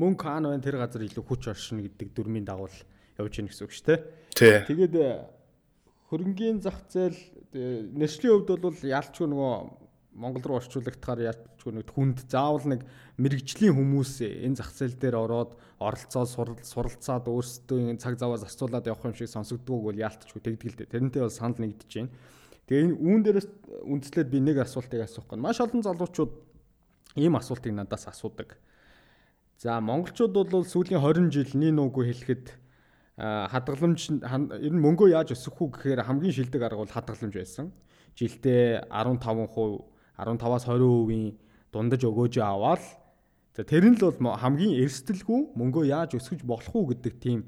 Мөнгө хаана байна тэр газар илүү хүч оршино гэдэг дүрмийн дагуул явж гин гэсэн үг шүү дээ. Тэгээд э, хөрөнгөний зах зээл э, нэршлийн хувьд бол яалчгүй нөгөө Монгол руу орчуулагдахаар яалчгүй нэг хүнд заавал нэг мэрэгжлийн хүмүүс энэ зах зээл дээр ороод оролцоод суралцаад өөрсдөө цаг заваа зарцуулаад явах юм шиг сонсогддог бол яалтчгүй тэгдэл дээ. Тэрнтэй бол санал нэгдэж байна. Тэгээ энэ үүн дээрээс үндслээд би нэг асуултыг асуух гэн. Маш олон залуучууд ийм асуултыг надаас асуудаг. За монголчууд бол сүүлийн 20 жил нин үгүй хэлэхэд хадгаламж ер нь мөнгөө яаж өсгөх үү гэхээр хамгийн шилдэг арга бол хадгаламж байсан. Жилдээ 15%, 15-аас 20% дундаж өгөөж аваад за тэр нь л бол хамгийн эрсдэлгүй мөнгөө яаж өсгөж болох уу гэдэг тийм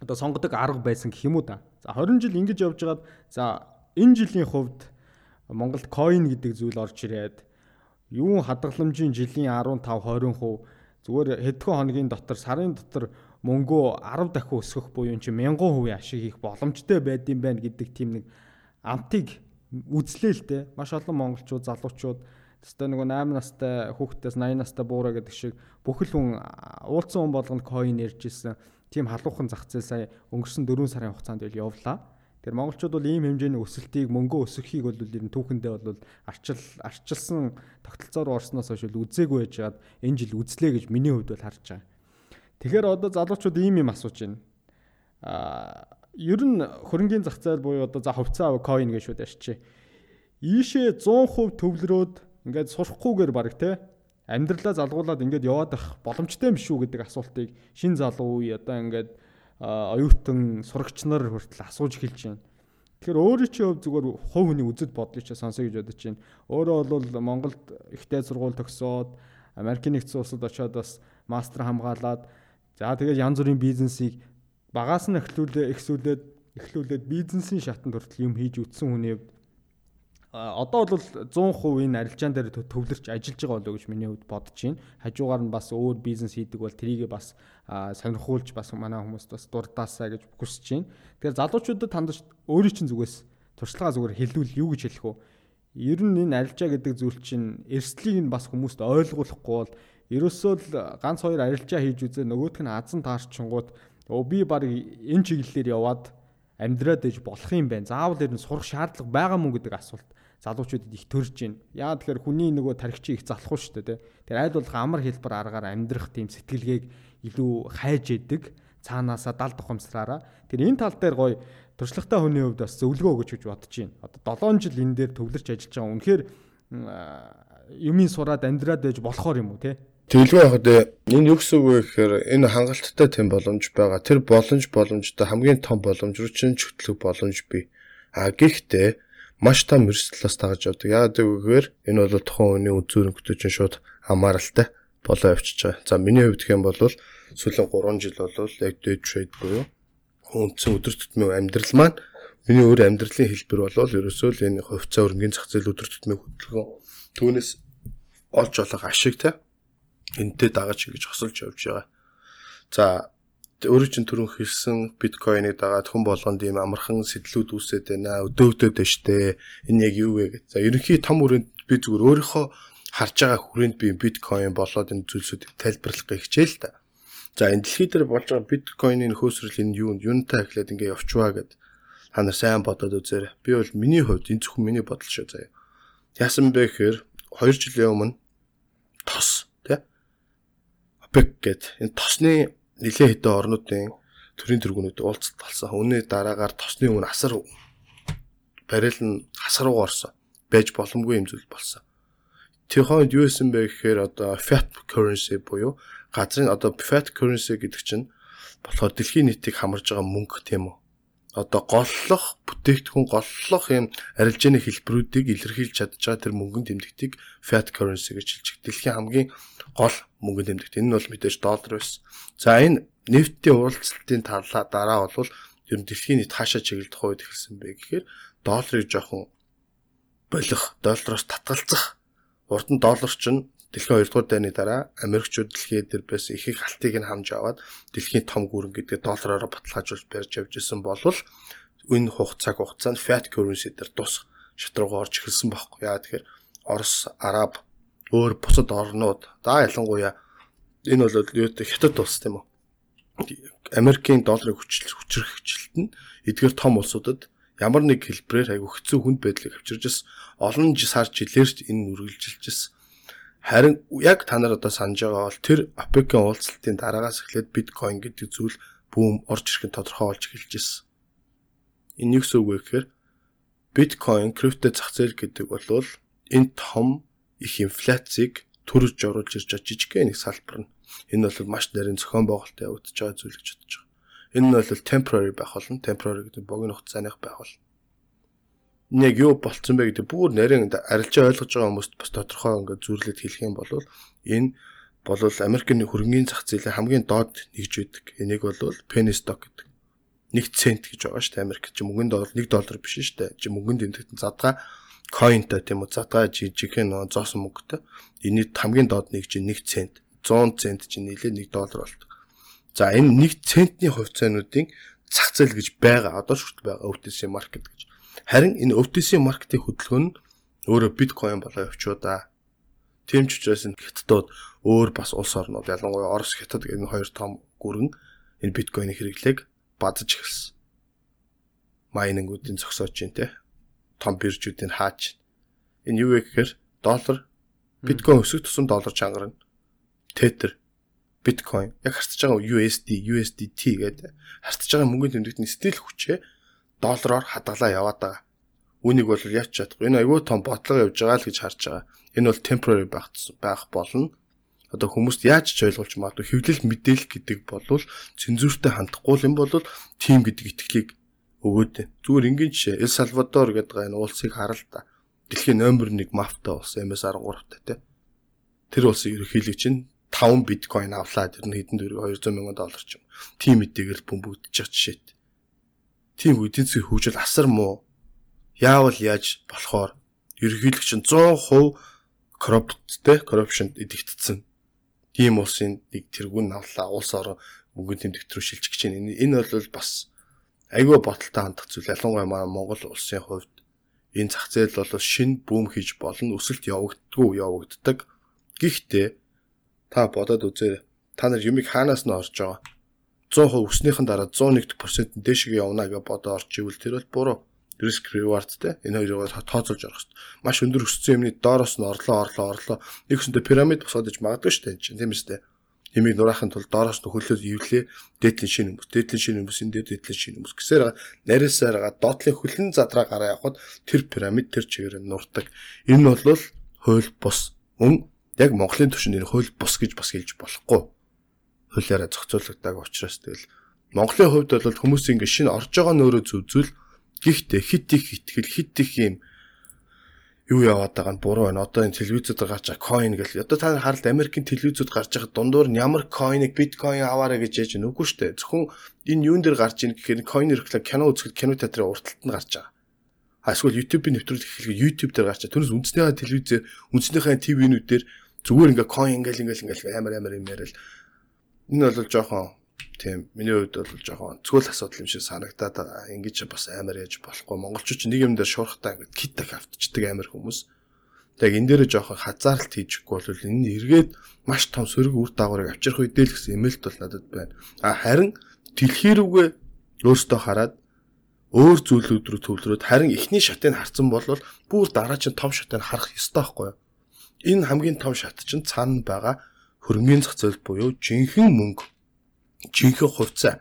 одоо сонгодог арга байсан гэх юм уу та. За 20 жил ингэж явж байгаад за энэ жилийн хувьд Монголд coin гэдэг зүйл орж ирээд юун хадгаламжийн жилийн 15 20% Зүгээр хэдхэн хоногийн дотор сарын дотор мөнгөө 10 дахин өсгөх буюу чи 1000% ашиг хийх боломжтой байдсан байна гэдэг тийм нэг амтыг үзлээ л дээ. Маш олон монголчууд залуучууд тест нөгөө 8 настай хүүхдээс 80 настай буураа гэдэг шиг бүхэл хүн уулцсан хүн болгонд coin ярьж исэн. Тийм халуухан зах зээл сая өнгөрсөн 4 сарын хугацаанд ил явлаа. Тэр монголчууд бол ийм хэмжээний өсөлтийг мөнгө өсөхийг бол ер нь түүхэндээ бол арчил арчилсан тогтолцоор орсноос хойш үзээгүй байжгаад энэ жил үзлээ гэж миний хувьд бол харж байгаа. Тэгэхээр одоо залуучууд ийм юм асууж байна. Аа ер нь хөрөнгөний зах зээл буюу одоо за хувьцаа coin гэж шууд ашчи. Ийшээ 100% төвлөрөөд ингээд сурахгүйгээр баг те амьдралаа залгуулад ингээд яваад байх боломжтой юм шүү гэдэг асуултыг шин залуу үе одоо ингээд оюутан сурагч нар хүртэл асууж эхэлж байна. Тэгэхээр өөрөө чи хөв зүгээр хувь хүний үзэл бодлыг чи сонсоё гэж бодож байна. Өөрөө бол Монголд ихтэй сургууль төгсөөд Америкийн нэгдсэн улсад очиод бас мастер хамгаалаад за тэгээд янз бүрийн бизнесийг багаас нь эхлүүлээ эхсүүлээд эхлүүлээд бизнесийн шатанд хүртэл юм хийж үтсэн хүний хувьд одоо бол 100% энэ арилжаан дээр төвлөрч ажиллаж байгаа болоо гэж миний хувьд бодож байна. Хажуугаар нь бас өөр бизнес хийдэг бол трийг бас сонирхуулж бас манай хүмүүст бас дурдаасаа гэж хүсэж байна. Тэгэхээр залуучуудад тандаж өөрийн чинь зүгээс туршлагаа зүгээр хэлвэл юу гэж хэлэх вэ? Ер нь энэ арилжаа гэдэг зүйл чинь эрсдлийг нь бас хүмүүст ойлгуулахгүй бол ерөөсөө л ганц хоёр арилжаа хийж үзээ нөгөөх нь азан таарчингууд өө би баг энэ чиглэлээр яваад амьдраад ээж болох юм байна. Заавал ер нь сурах шаардлага байгаа мó гэдэг асуулт залуучуудад их төрж байна. Яа тэгэхээр хүний нөгөө тархичийг их залахгүй шүү дээ. Тэр айл болох амар хэлбэр аргаар амьдрах тийм сэтгэлгээг илүү хайж идэг цаанаасаа далд ухамсараараа. Тэр энэ тал дээр гоё туршлагатай хүний хувьд бас зөвлөгөө өгч гэж бодож байна. Одоо 7 жил энэ дээр төвлөрч ажиллаж байгаа. Үнэхээр юмын сураад амьдраад байж болохоор юм уу те? Тэгэлгүй яхад энэ юу гэсэн үг вэ гэхээр энэ хангалттай тэм боломж байгаа. Тэр боломж боломжтой хамгийн том боломж руу чинь чөтлөх боломж бий. А гэхдээ маш том эрсдлээс тагж явдаг. Яагаад гэвэл энэ бол тухайн хүний үзүүр өнгөтэй чинь шууд хамааралтай болоо явчихж байгаа. За миний хувьд юм бол сүүлийн 3 жил бол яг day trade буюу үндсэн өдөр тутмын амьдрал маань миний өөр амьдралын хэлбэр бол ерөөсөө л энэ хувьцаа өрнгийн зах зээл өдөр тутмын хөдөлгөөн түүнээс олж болох ашиг те энтэй дагаж ингэж хосолж явж байгаа. За өөрөө чинь түрүүн хэлсэн биткойныг дагаад хүн болгонд ийм амархан сэтлүүд үүсээд байна. Өдөө өдөөд штэ. Энэ яг юу вэ гэж. За ерөнхий том хүрээнд би зүгээр өөрийнхөө харж байгаа хүрээнд би биткойн болоод энэ зүйлсүүдийг тайлбарлахыг хичээл та. За энэ дэлхий дээр болж байгаа биткойны нөхөөсрөл энэ юу юунтай эхлээд ингээ явчваа гэд та нар сайн бодоод үзээрэй. Би бол миний хувьд энэ зөвхөн миний бодол шүү заяа. Яасан бэ гэхээр 2 жилийн өмнө тос тий ОПЕК гэд энэ тосны нэлээд хэдэн орнуудын төрийн тэргүүнүүд уулзалт болсон. Үүний дараагаар тосны үн асар барил нь хасар руу орсон. Байж боломгүй юм зүйл болсон. Тэр хойд юу исэн бэ гэхээр одоо fiat currency буюу газрын одоо fiat currency гэдэг чинь болохоор дэлхийн нийтийг хамарж байгаа мөнгө тийм үү? одоо голлох бүтээгдэхүүн голлох юм арилжааны хэлбэрүүдийг илэрхийлж чадж байгаа тэр мөнгөнд тэмдэгтийг fiat currency гэж хэлж. Дэлхийн хамгийн гол мөнгөнд тэмдэгт. Энэ нь бол мэдээж доллар байсан. За энэ нефтийн уулзалтын талаа дараа бол ер нь дэлхийн нийт хаашаа чиглэх хувьд эхэлсэн бэ гэхээр долларыг жоохон болох, доллароос татгалзах. Урд нь доллар чинь Дэлхийн 2 дугаар дайны дараа Америкчууд дэлхийд дээр байсан их их алтыг нь хамж аваад дэлхийн том гүрэн гэдэг доллараараа баталгаажуулж барьж явж исэн болвол энэ хугацааг хугацаанд fiat currency дээр тус шатруугаа орж эхэлсэн байхгүй яа тэгэхээр Орос, Араб, өөр бусад орнууд. Да ялангуяа энэ бол юу гэдэг хятад улс тийм үү? Америкийн долларын хүчил хүчрэх хүчлэлт нь эдгээр том улсуудад ямар нэг хэлбэрээр айгүй хэцүү хүнд байдлыг авчирж бас олон сар жилээр энэ үргэлжилж ирсэн Харин яг та нар одоо санаж байгаа бол тэр ОПЕC-ийн уулзалтын дараагаас эхлээд биткойн гэдэг зүйл бүүм орж ирэх нь тодорхой болж эхэлж байна. Энэ юу гэсэн үг вэ гэхээр биткойн крипто зах зээл гэдэг бол энэ том их инфляцийг төрөж оруулж ирж байгаа жижигхэн нэг салбар нь. Энэ бол маш нарийн зохион байгуулалтад явагдаж байгаа зүйл гэж бодож байгаа. Энэ нь бол temporary байх болно. Temporary гэдэг богино хугацааных байх болно яг юу болцсон бэ гэдэг бүр нарийн арилжаа ойлгож байгаа хүмүүст бас тодорхой ингээд зүрлээд хэлэх юм бол энэ болвол Америкийн хөрөнгөний зах зээлийн хамгийн доод нэгж байдаг. Энийг бол penny stock гэдэг. 1 цент гэж байгаа шүү дээ. Америк чи мөнгөнд бол 1 доллар биш шүү дээ. Чи мөнгөнд тэмдэгтэн задгаа coinтай тийм үү задгаа жижигхэн нөө зоосон мөнгөтэй. Эний хамгийн доод нэгж 1 цент. 100 цент чи нийлээ 1 доллар болдог. За энэ 1 центний хувьцаануудын зах зээл гэж байгаа. Одоо шүртэл байгаа OTC market гэж. Харин энэ OTC маркетинг хөдөлгөөн нь өөрөө биткойн болоо явчуу да. Тийм ч учраас энэ хятадууд өөр бас улс орнууд ялангуяа Орос хятад энэ хоёр том гүрэн энэ биткойны хэрэглээг бадж эхэлсэн. Майнингуудын зогсоож чинь те том биржүүдийн хаач. Энэ юу вэ гэхээр доллар биткойн өсөх тусам доллар чангарна. Тетер биткойн яг харьцаж байгаа USD, USDT гэдэг харьцаж байгаа мөнгөний тэмдэгтний стил хүчээ доллараар хадгалаа яваад байгаа. Үүнийг бол яач чадахгүй. Энэ аюул том бодлого явж байгаа л гэж харж байгаа. Энэ бол temporary байх байх болно. Одоо хүмүүст яаж ч ойлгуулж магадгүй хэвлэл мэдээлэл гэдэг бол цензуртай хандахгүй юм бол тим гэдэг итгэлийг өгөөд. Зүгээр ингийн жишээ Эл Салвадор гэдэг энэ улсыг харал та. Дэлхийн номер 1 мафта улс MS13 та тий. Тэр улсын ерөнхийлөг чинь 5 биткойн авлаа тэр нь хэдэн төгрөг 200 мянган доллар ч юм. Тим мэдээгээр бөмбөгдөж байгаа жишээт тийм эдийн засгийн хөгжил асар муу. Яавал яаж болохоор ерөнхийлөгч нь 100% коррупттэй, corruption идэгдсэн. Тийм улсын нэг тэргүүн навлаа улс орон мөнгөний тэмдэгт рүү шилжих гэж байна. Энэ бол бас айгүй боталтай хандах зүйл. Ялангуяа Монгол улсын хувьд энэ зах зээл бол шин бүүм хийж болно, өсөлт явагддгүй явагддаг. Гэхдээ Та бодоод үзээрэй. Та нар юмыг хаанаас нь орж байгаа? 100% өснийхэн дараа 101% нь дээшгээ явна гэж бодоо орж ивэл тэр бол буруу. Risk reward те энэ хоёроо тооцоолж орох хэрэгтэй. Маш өндөр өссөн юмны доороос нь орлоо орлоо орлоо. Нэг хүсэндээ пирамид босоод иж магадгүй шүү дээ чинь тийм ээ. Ямиг нураахын тулд доороос нь хөлөөс ивлээ дээдлийн шинэ хүмүүс, дээдлийн шинэ хүмүүсийн дээд дээдлийн шинэ хүмүүс гэсээр нарийсаараа доотлын хөлн задраа гараа явахад тэр пирамид тэр чигээр нь нурдаг. Энэ нь бол хууль бус. Мөн яг Монголын түвшинд энэ хууль бус гэж бас хэлж болохгүй хуулиараа зохицуулагдаагүй учраас тэгэл Монголын хувьд бол хүмүүс ингэ шинэ орж байгаа нөөрөө зүзүүл гихтээ хит их итгэл хит их юм юу яваад байгаа нь буруу байна. Одоо энэ телевизүүд гарч байгаа coin гэл. Одоо та харалт Америкийн телевизүүд гарч байгаа дундуур нь ямар coin-ыг биткойн аваарэ гэж яаж нүггүй штэ. Зөвхөн энэ юун дээр гарч ийн гэхээр coin реклам кино үзэхэд кино театрын урталт нь гарч байгаа. Эсвэл YouTube-ийн нэвтрүүлэг хийхээ YouTube дээр гарч байгаа. Түүнээс үндснийхээ телевизээр үндснийхээ ТV-нүүдээр зүгээр ингээ coin ингээл ингээл ингээл амар амар юм яриад Энэ бол жоохон тийм миний хувьд бол жоохон цөөл асуудал юм шиг санагдаад ингэж бас амар яж болохгүй монголчууд нэг юм дээр шуурхтаа ингэ китак автчихдаг амар хүмүүс. Яг энэ дээр жоохон хазаарлт хийчихгүй бол энэ эргээд маш том сөрөг үр дагаврыг авчрах үедээ л гэсэн эмээлт бол надад байна. А харин дэлхий рүүгээ өөртөө хараад өөр зүйлүүд рүү төвлөрөөд харин эхний шатыг харсан бол бүр дараа чинь том шатыг харах ёстой байхгүй юу? Энэ хамгийн том шат чинь цаана байгаа хөрөнгөний зах зээл буюу жинхэнэ мөнгө жинхэнэ хувьцаа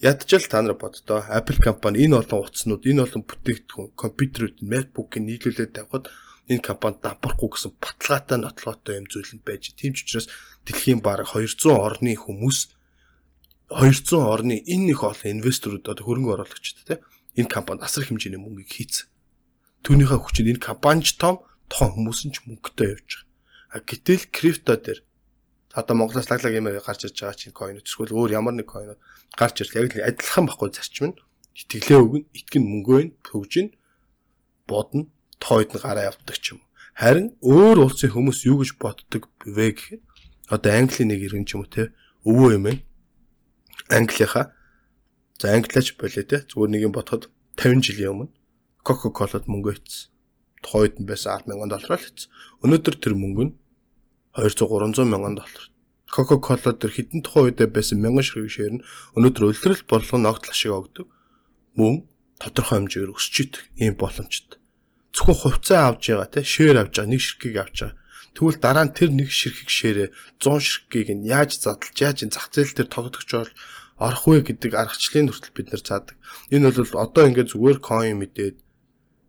ядчил та нар боддоо Apple компани энэ олон утаснууд энэ олон бүтээгдэхүүн компьютерүүд MacBook-ыг нийлүүлээд тавихад энэ компанид давбарахгүй гэсэн баталгаатай нотлоготой юм зүйл нь байж тийм ч учраас дэлхийн бараг 200 орны хүмүүс 200 орны энэ их олон инвесторууд одоо хөрөнгө оруулагчид те энэ компанид асар хэмжээний мөнгөийг хийцэн. Түүнийхээ хүчинд энэ компани ч том, тохон хүмүүс нь ч мөнгөтэй явж байгаа. А гэтэл крипто дээр одоо Монголоос лаглаг юм гарч ирж байгаа чинь coin эсвэл өөр ямар нэг coin гарч ирэл яг л адилхан байхгүй зарчим нь итгэлээ өгнө итгэн мөнгөө нь төгжин бодно тойд нь гараа явдаг ч юм. Харин өөр улсын хүмүүс юу гэж боддог вэ гэхэд одоо Английн нэг иргэн ч юм уу те өвөө юм байна. Английнхаа за англиач болоо те зүгээр нэг юм бодоход 50 жилийн өмнө Coca-Cola-д мөнгө ийцсэн. Тойд нь байсан 100000 доллараар л ийцсэн. Өнөөдөр тэр мөнгө нь 200 300 мянган доллар. Coca-Cola дээр хідэн тухайн үедээ байсан 1000 ширхэг шээр нь өнөөдөр улирал борлого ногдлох шиг өгдөг. Мөн тодорхой хэмжээгээр өсч идэх ийм боломжтой. Зөвхөн хувьцаа авж байгаа те шээр авж байгаа нэг ширхгийг авч байгаа. Тэгвэл дараа нь тэр нэг ширхэг шээрээ 100 ширхгийг нь яаж задлж яаж зах зээл дээр тогтогч орох вэ гэдэг аргачлалын хүртэл бид нар цаадаг. Энэ бол одоо ингээд зүгээр coin мэдээд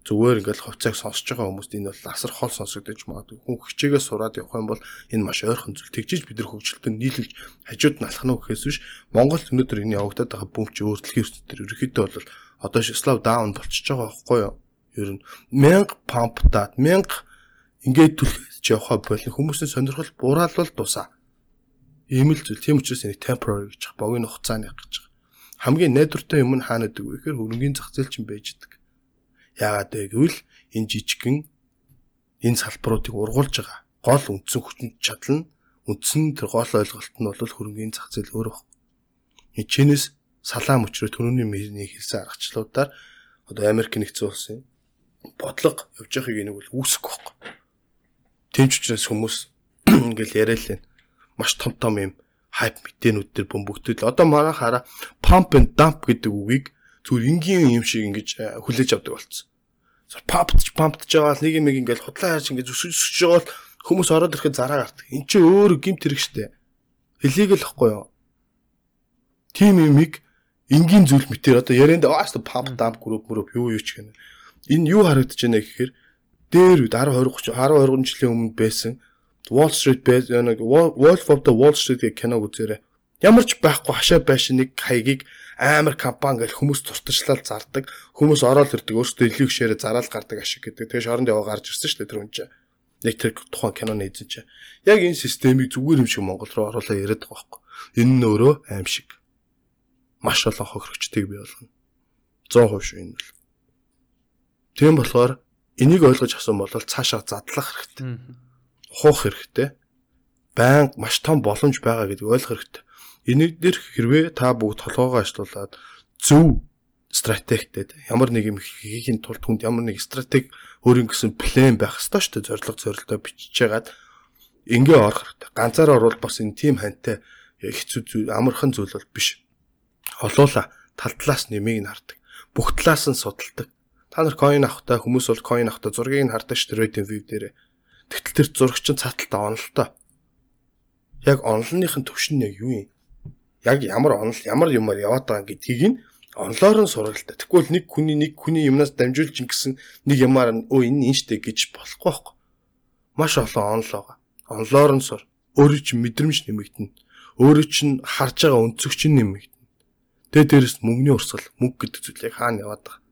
зүгээр ингээл хувьцааг сонсож байгаа хүмүүст энэ бол асар хол сонсогдож магадгүй. Хүн хичээгээ сураад явах юм бол энэ маш ойрхон зүйл. Тэгжиж бид нар хөгжилтөнд нийлүүлж хажууд нь алах нь гэхээс биш Монгол өнөөдөр энэ явагдаад байгаа бөмбөч өөрчлөлийн өсөлтөөр ерөөхдөө бол одоо слав даун болчихж байгаа байхгүй юу? Ер нь 1000 памптаад 1000 ингээд түлхэж явхаа болон хүмүүсийн сонирхол бураалвал дусаа. Ийм л зүйл. Тийм учраас энийг temporary гэж богийн хугацааны гэж байгаа. Хамгийн найдвартай юм нь хаана гэдэг вэ гэхээр хөрөнгөний зах зээл чинь байж идэг. Яагаад вэ гэвэл энэ жижигхэн энэ салбаруудыг ургуулж байгаа. Гол үндсэн хүчин чадал нь үндсэн тэр гол ойлголт нь бол хөрөнгөний зах зээл өөр баг. Чинээс салаам өчрөө төрөний мөрний хэлсэн аргачлалуудаар одоо Америк нэгдсэн улсын бодлого явж байгааг энийг бол үүсэхгүй байхгүй. Тэмч учраас хүмүүс (clears throat) ингээл яриа л маш том том юм хайп мэдээнүүд төр бөмбөгдөл. Одоо манай хараа pump and dump гэдэг үгийг зүгээр энгийн юм шиг ингэж э, хүлээж авдаг болсон. Памптж памптж байгаа л нэг юм ингээл худлаа яаж ингэж өсөж өсөж байгаа л хүмүүс ороод ирэхэд зараа гардаг. Эн чинь өөр гимт хэрэг штэ. Хэлийг л ихгүй юу? Тим юмыг энгийн зүйл мэтэр одоо ярианд аас памп дамп групп групп юу юу ч гэнэ. Энэ юу харагдаж байна гэхээр дээр үед 10 20 30 10 20 жилийн өмнө байсан Wall Street нэг Wolf of the Wall Street гэх киног үзээрэй. Ямар ч байхгүй хашаа байшин нэг хаягийг амар компани гэл хүмүүс туртачлал зардаг. Хүмүүс ороод ирдэг өөрсдөө илүү гшээрээ зараал гардаг ашиг гэдэг. Тэгээ шоронд яваа гарч ирсэн шүү дээ тэр хүн чинь. Яг тэр тухайн киноны эзэн чинь. Яг энэ системийг зүгээр юм шиг Монгол руу оруулаа яриад байгаа байхгүй. Энэ нь өөрөө аим шиг. Маш олон хохирогчдыг бий болгоно. 100% шүү энэ бол. Тийм болохоор энийг ойлгож авсан бол цаашаа задлах хэрэгтэй. Хуух хэрэгтэй. Баян маш том боломж байгаа гэдгийг ойлгох хэрэгтэй. Энийг дэр хэрвээ та бүгд толгоогоо ачлуулад зөв стратегтэй ямар нэг юм хийхин тулд хүнд ямар нэг стратеги өөрийн гэсэн план байх ёстой шүү дээ зорилго зорилтоо бичиж яагаад ингээ орох хэрэгтэй. Ганцаараа орвол бас энэ тим хантай хэцүү амархан зүйл бол биш. Олуула тал талаас нэмийг нь хардаг. Бүх талаас нь судалдаг. Та нар coin авахтаа хүмүүс бол coin авахтаа зургийг нь хардаг шүү дээ view дээр. Тэгтэл тэр зурагч нь цааталтаа онолтой. Яг төвшин нь яг юу юм? Яг ямар онол ямар юмар яваад байгаа гэдгийг нь онлоор нь сургалтай. Тэгвэл нэг хүний нэг хүний юмнаас дамжуулж ингэсэн нэг ямаар өө энэ инштэй гэж болохгүй байхгүй. Маш олон онол байгаа. Онлоор нь сур. Өөрөө чинь мэдрэмж нэмэгдэнэ. Өөрөө чинь харж байгаа өнцөг чинь нэмэгдэнэ. Тэгээ дээрэс мөнгөний урсгал, мөнгө гэдэг зүйлийг хаана яваад байгаа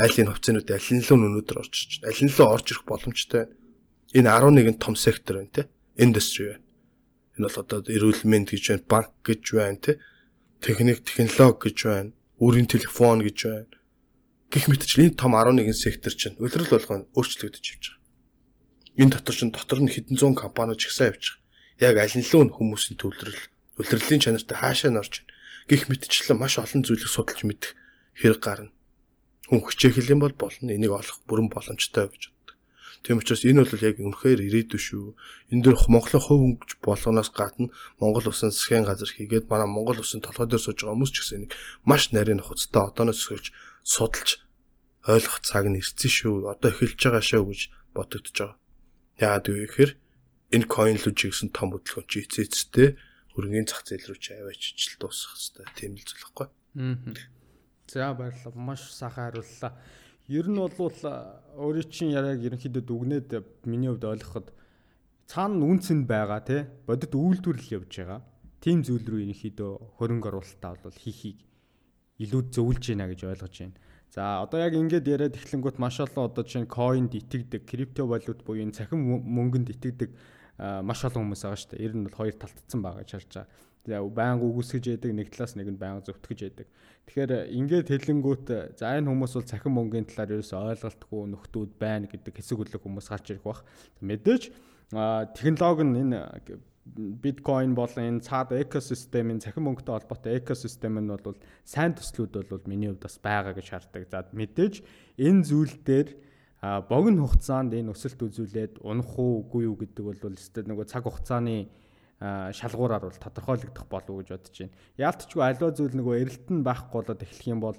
айлын хувьцаанууд аль нь л өнөөдөр орж ирж байна. Аль нь л орж ирэх боломжтой. Энэ 11 том сектор байна те. Индастри байна. Энэ бол одоо эрүүл мэнд гэж байна, банк гэж байна те. Техник, технологи гэж байна, үрийн телефон гэж байна. Гэх мэтчлэн энэ том 11 сектор чинь улирал болгон өөрчлөгдөж явж байгаа. Энэ дотор чинь дотор нь хэдэн зуун компаниуд чигсаа явж байгаа. Яг аль нь л хүмүүсийн төвлөрөл, улирлын чанартай хаашаа норж байна. Гэх мэтчлэн маш олон зүйлийг судалж мэдэх хэрэг гарна хүн хичээх юм бол болно. Энийг олох бүрэн боломжтой гэж боддог. Тийм учраас энэ бол яг үнэхээр ирээдүй шүү. Энэ дээр Монголын хувь хөнгөж болгоноос гадна Монгол улсын засгийн газар хийгээд манай Монгол улсын толгой дээр сууж байгаа хүмүүс ч гэсэн энийг маш нарийн хуцтай одооноос эхэлж судалж ойлгох цаг нь ирсэн шүү. Одоо эхэлж байгаа шүү гэж бодогдож байгаа. Яагаад гэвэл энэ coinlogy гэсэн том хөдөлгөөн чи эцээцтэй хөрөнгөний зах зээл рүү чи аваачиж дуусгах хэрэгтэй. Тийм л зүйл байхгүй. Аа. За баярлалаа. Маш сайхан хариуллаа. Ер нь бол өөрийн чинь яриаг ерөнхийдөө дүгнээд миний хувьд ойлгоход цаана үнц нь байгаа тий бодит үйлдвэрлэл явж байгаа. Тим зүйл рүү ерөнхийдөө хөрөнгө оруулалтаа бол хийхийг илүү зөвлөж байна гэж ойлгож байна. За одоо яг ингээд яриад эхлэнгүүт маш олон одоо чинь coin итгэдэг, крипто валют буюу энэ цахим мөнгөнд итгэдэг маш олон хүмүүс байгаа шүү дээ. Ер нь бол хоёр талтцсан байгаа гэж харж байгаа байнга үгүйсгэж яадаг нэг талаас нэг нь байнга зөвтгөж яадаг. Тэгэхээр ингээд хэлэнгүүт за энэ хүмүүс бол цахим мөнгөний талаар ерөөсөй ойлголтгүй нөхдүүд байна гэдэг хэсэг үлэг хүмүүс гарч ирэх бах. Мэдээж технологи нь энэ биткойн болон энэ цаад экосистемийн цахим мөнгөтэй холбоотой экосистем нь бол сайн төслүүд бол миний хувьд бас байгаа гэж хардаг. За мэдээж энэ зүйл дээр богино хугацаанд энэ өсөлт үзүүлээд унах уу үгүй юу гэдэг бол өстэй нөгөө цаг хугацааны шалгуураар бол тодорхойлогдох болов уу гэж бодож байна. Яалтчгүй аливаа зүйл нөгөө эрэлтэн байхгүй болоод эхлэх юм бол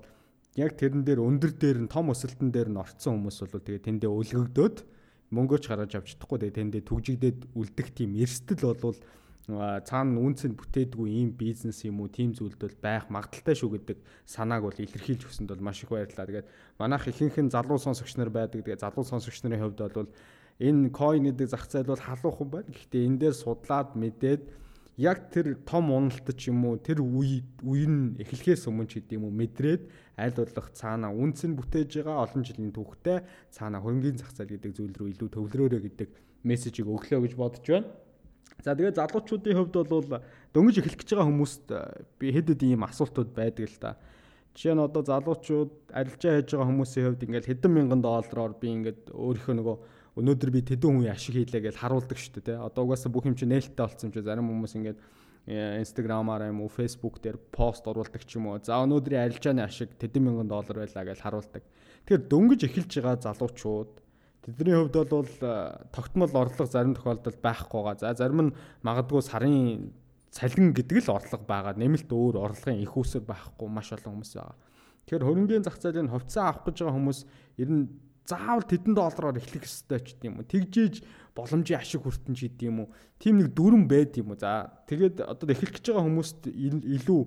яг тэрэн дээр өндөр дээр нь том өсөлтөн дээр нь орцсон хүмүүс бол тэгээ тэндээ өлгөгдөөд мөнгөч гаргаж авч чадахгүй тэгээ тэндээ түгжигдээд үлдэх тийм эрсдэл болвол цаана үнцэнд бүтээдгүй ийм бизнес юм уу тийм зүйлд бол байх магадaltaй шүү гэдэг санааг бол илэрхийлж өгсөнд бол маш их баярлалаа. Тэгээд манайх ихэнх нь залуу сонсогч нар байдаг. Тэгээд залуу сонсогч нарын хувьд бол энэ coin гэдэг зах зээл бол халуухан байна. Гэхдээ энэ дээр судлаад мэдээд яг тэр том уналтад ч юм уу тэр үе үе нь эхлэхээс өмнө ч гэдэм үү мэдрээд аль болох цаана үнц нь бүтээж байгаа олон жилийн түүхтэй цаана хөрөнгөний зах зээл гэдэг зүйл рүү илүү төвлөрөөрэй гэдэг мессежийг өглөө гэж бодож байна. За тэгээд залуучуудын хувьд бол дөнгөж эхлэх гэж байгаа хүмүүст би хэд хэд ийм асуултууд байдаг л та. Жишээ нь одоо залуучууд арилжаа хийж байгаа хүмүүсийн хувьд ингээл хэдэн мянган доллараар би ингээд өөрийнхөө нөгөө өнөөдөр би тэдэн хүн ашиг хийлээ гэж харуулдаг шүү дээ. Одоо угаасаа бүх юм чи нээлттэй болсон юм чи зарим хүмүүс ингээд инстаграмаар юм уу фейсбુક дээр пост оруулдаг ч юм уу. За өнөөдрийн арилжааны ашиг тэдэн мянган доллар байлаа гэж харуулдаг. Тэгэхээр дөнгөж эхэлж байгаа залуучууд тэдний хувьд бол тогтмол орлого зарим тохиолдолд байхгүй байгаа. За зарим нь магадгүй сарын цалин гэдэг л орлого байгаа. Нэмэлт өөр орлогын их үсэг байхгүй маш олон хүмүүс байгаа. Тэгэхээр хөрөнгөний зах зээлийн хувьцаа авах гэж байгаа хүмүүс ер нь заавал тэдэн доллараар эхлэх ёстой ч гэдэм юм. Тэгжээж боломжийн ашиг хүртэн ч гэдэм юм. Тим нэг дүрэн байд юм уу. За тэгээд одоо эхлэх гэж байгаа хүмүүст илүү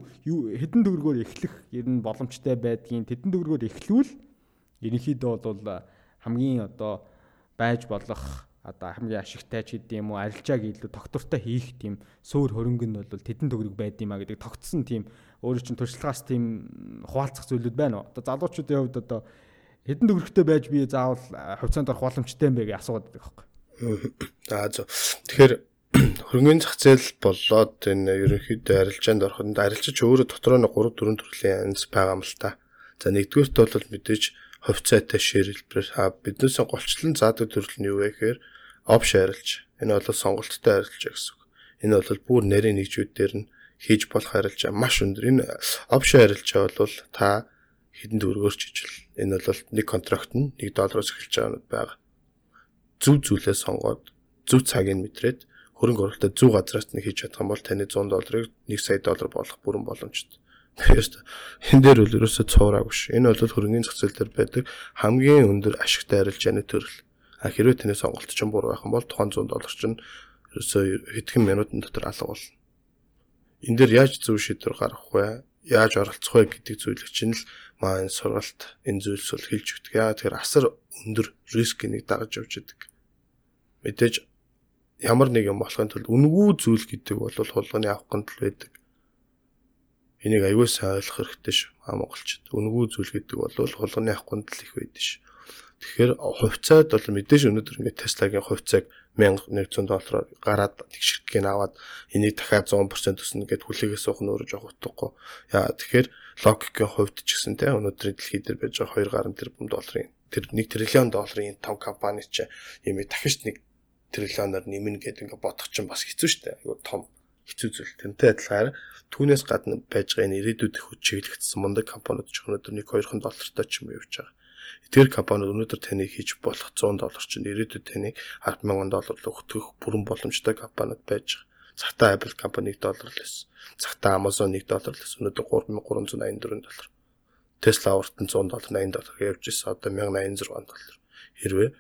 хэдэн төгрөгөөр эхлэх ер нь боломжтой байдгийн тэдэн төгрөгөөр эхлүүл ерөнхийдөө бол хамгийн одоо байж болох одоо хамгийн ашигтай ч гэдэм юм уу арилжааг илүү тогтвортой хийх тийм суур хөрөнгө нь бол тэдэн төгрөг байд юм а гэдэг тогтсон тийм өөрөө чинь туршлагаас тийм хуваалцах зүйлүүд байна уу. Одоо залуучуудын хувьд одоо хэдэн төгрөгтэй байж би заавал хувьцаанд орох боломжтой юм бэ гэж асууад байгаа байхгүй. За зөв. Тэгэхээр (clears throat) хөрөнгөний зах зээл болоод энэ ерөнхийдөө арилжаанд ороход арилжаач өөрөө дотроо нэг 3 4 төрлийн янз байгаа юм л та. За нэгдүгüрт бол мэдээж хувьцаатай шир хэлбэр а биднээс голчлон заадаг төрөл нь юу вэ гэхээр опш арилж. Энэ бол сонголттой арилжаа гэсэн үг. Энэ бол бүр нарийн нэгжүүдээр нь хийж болох арилжаа маш өндөр. Энэ опш арилжаа бол та хэдэн төгрөгөөр ч ижил. Энэ бол нэг контракт нь 1 доллароос эхэлж байгаа юм байна. Зүв зүйлээ сонгоод зүв цагийг мэдрээд хөрөнгө оруулалтаа зөв газраас нь хийж юм бол таны 100 долларыг 1 сая доллар болох бүрэн боломжтой. Тэрээс энэ дээр бол ерөөсөө цуураагүй ш. Энэ бол хөрөнгөний зээл дээр байдаг хамгийн өндөр ашигтай арилжааны төрөл. А хэрвээ таны сонголт чинь буруу байх юм бол тухайн 100 доллар чинь ерөөсөө хэдхэн минутын дотор алга болно. Энэ дээр яаж зөв шийдвэр гаргах вэ? Яаж оролцох вэ гэдэг зүйлийг чинь л маань сургалт энэ зүйлс бол хэлж өгдөг. Яа тэгэхээр асар өндөр рискийг дагаж явж идэг. Мэдээж ямар нэг юм болохын тулд үнгүү зүйл гэдэг бол хулганы авахын тул байдаг Энийг аюул сайн ойлгох хэрэгтэй. Аа монголчууд. Үнгүү зүйл гэдэг бол хулганы авахын тал их байдаг шүү. Тэгэхээр хувьцаад бол мэдээж өнөөдөр ингээд Tesla-гийн хувьцааг 1100 доллараар гараад тэгшэрдгийг аваад энийг дахиад 100% өснө гэд хүлээгээ суух нь өөрөө жоох утгагүй. Яа тэгэхээр логикийн хувьд ч гэсэн те өнөөдрийн дэлхий дээр байж байгаа 2 гаруй тэрбум долларын тэр 1 триллион долларын том компани ч юм дахиж нэг триллионоор нэмнэ гэдэг ингээд бодох чинь бас хэцүү дээ. Айгу том хэцүү зүйл. Тэнтэй адилаар түүнээс гадна байж байгаа энэ ирээдүйд их чиглэгдсэн мундаг компаниуд ч өнөөдөр 1-2 доллартай ч юм явж байгаа. Эдгээр компаниуд өнөөдөр таныг хийж болох 100 доллар чинь ирээдүйд таныг 100000 доллар л өгөх бүрэн боломжтой компаниуд байж байгаа. Цагтаа Apple компани 1 доллар л байсан. Цагтаа Amazon 1 доллар л байсан. Өнөөдөр 3384 доллар. Tesla уртан 100 доллар 80 доллар явж ирсэн. Одоо 1086 доллар. Хэрвээ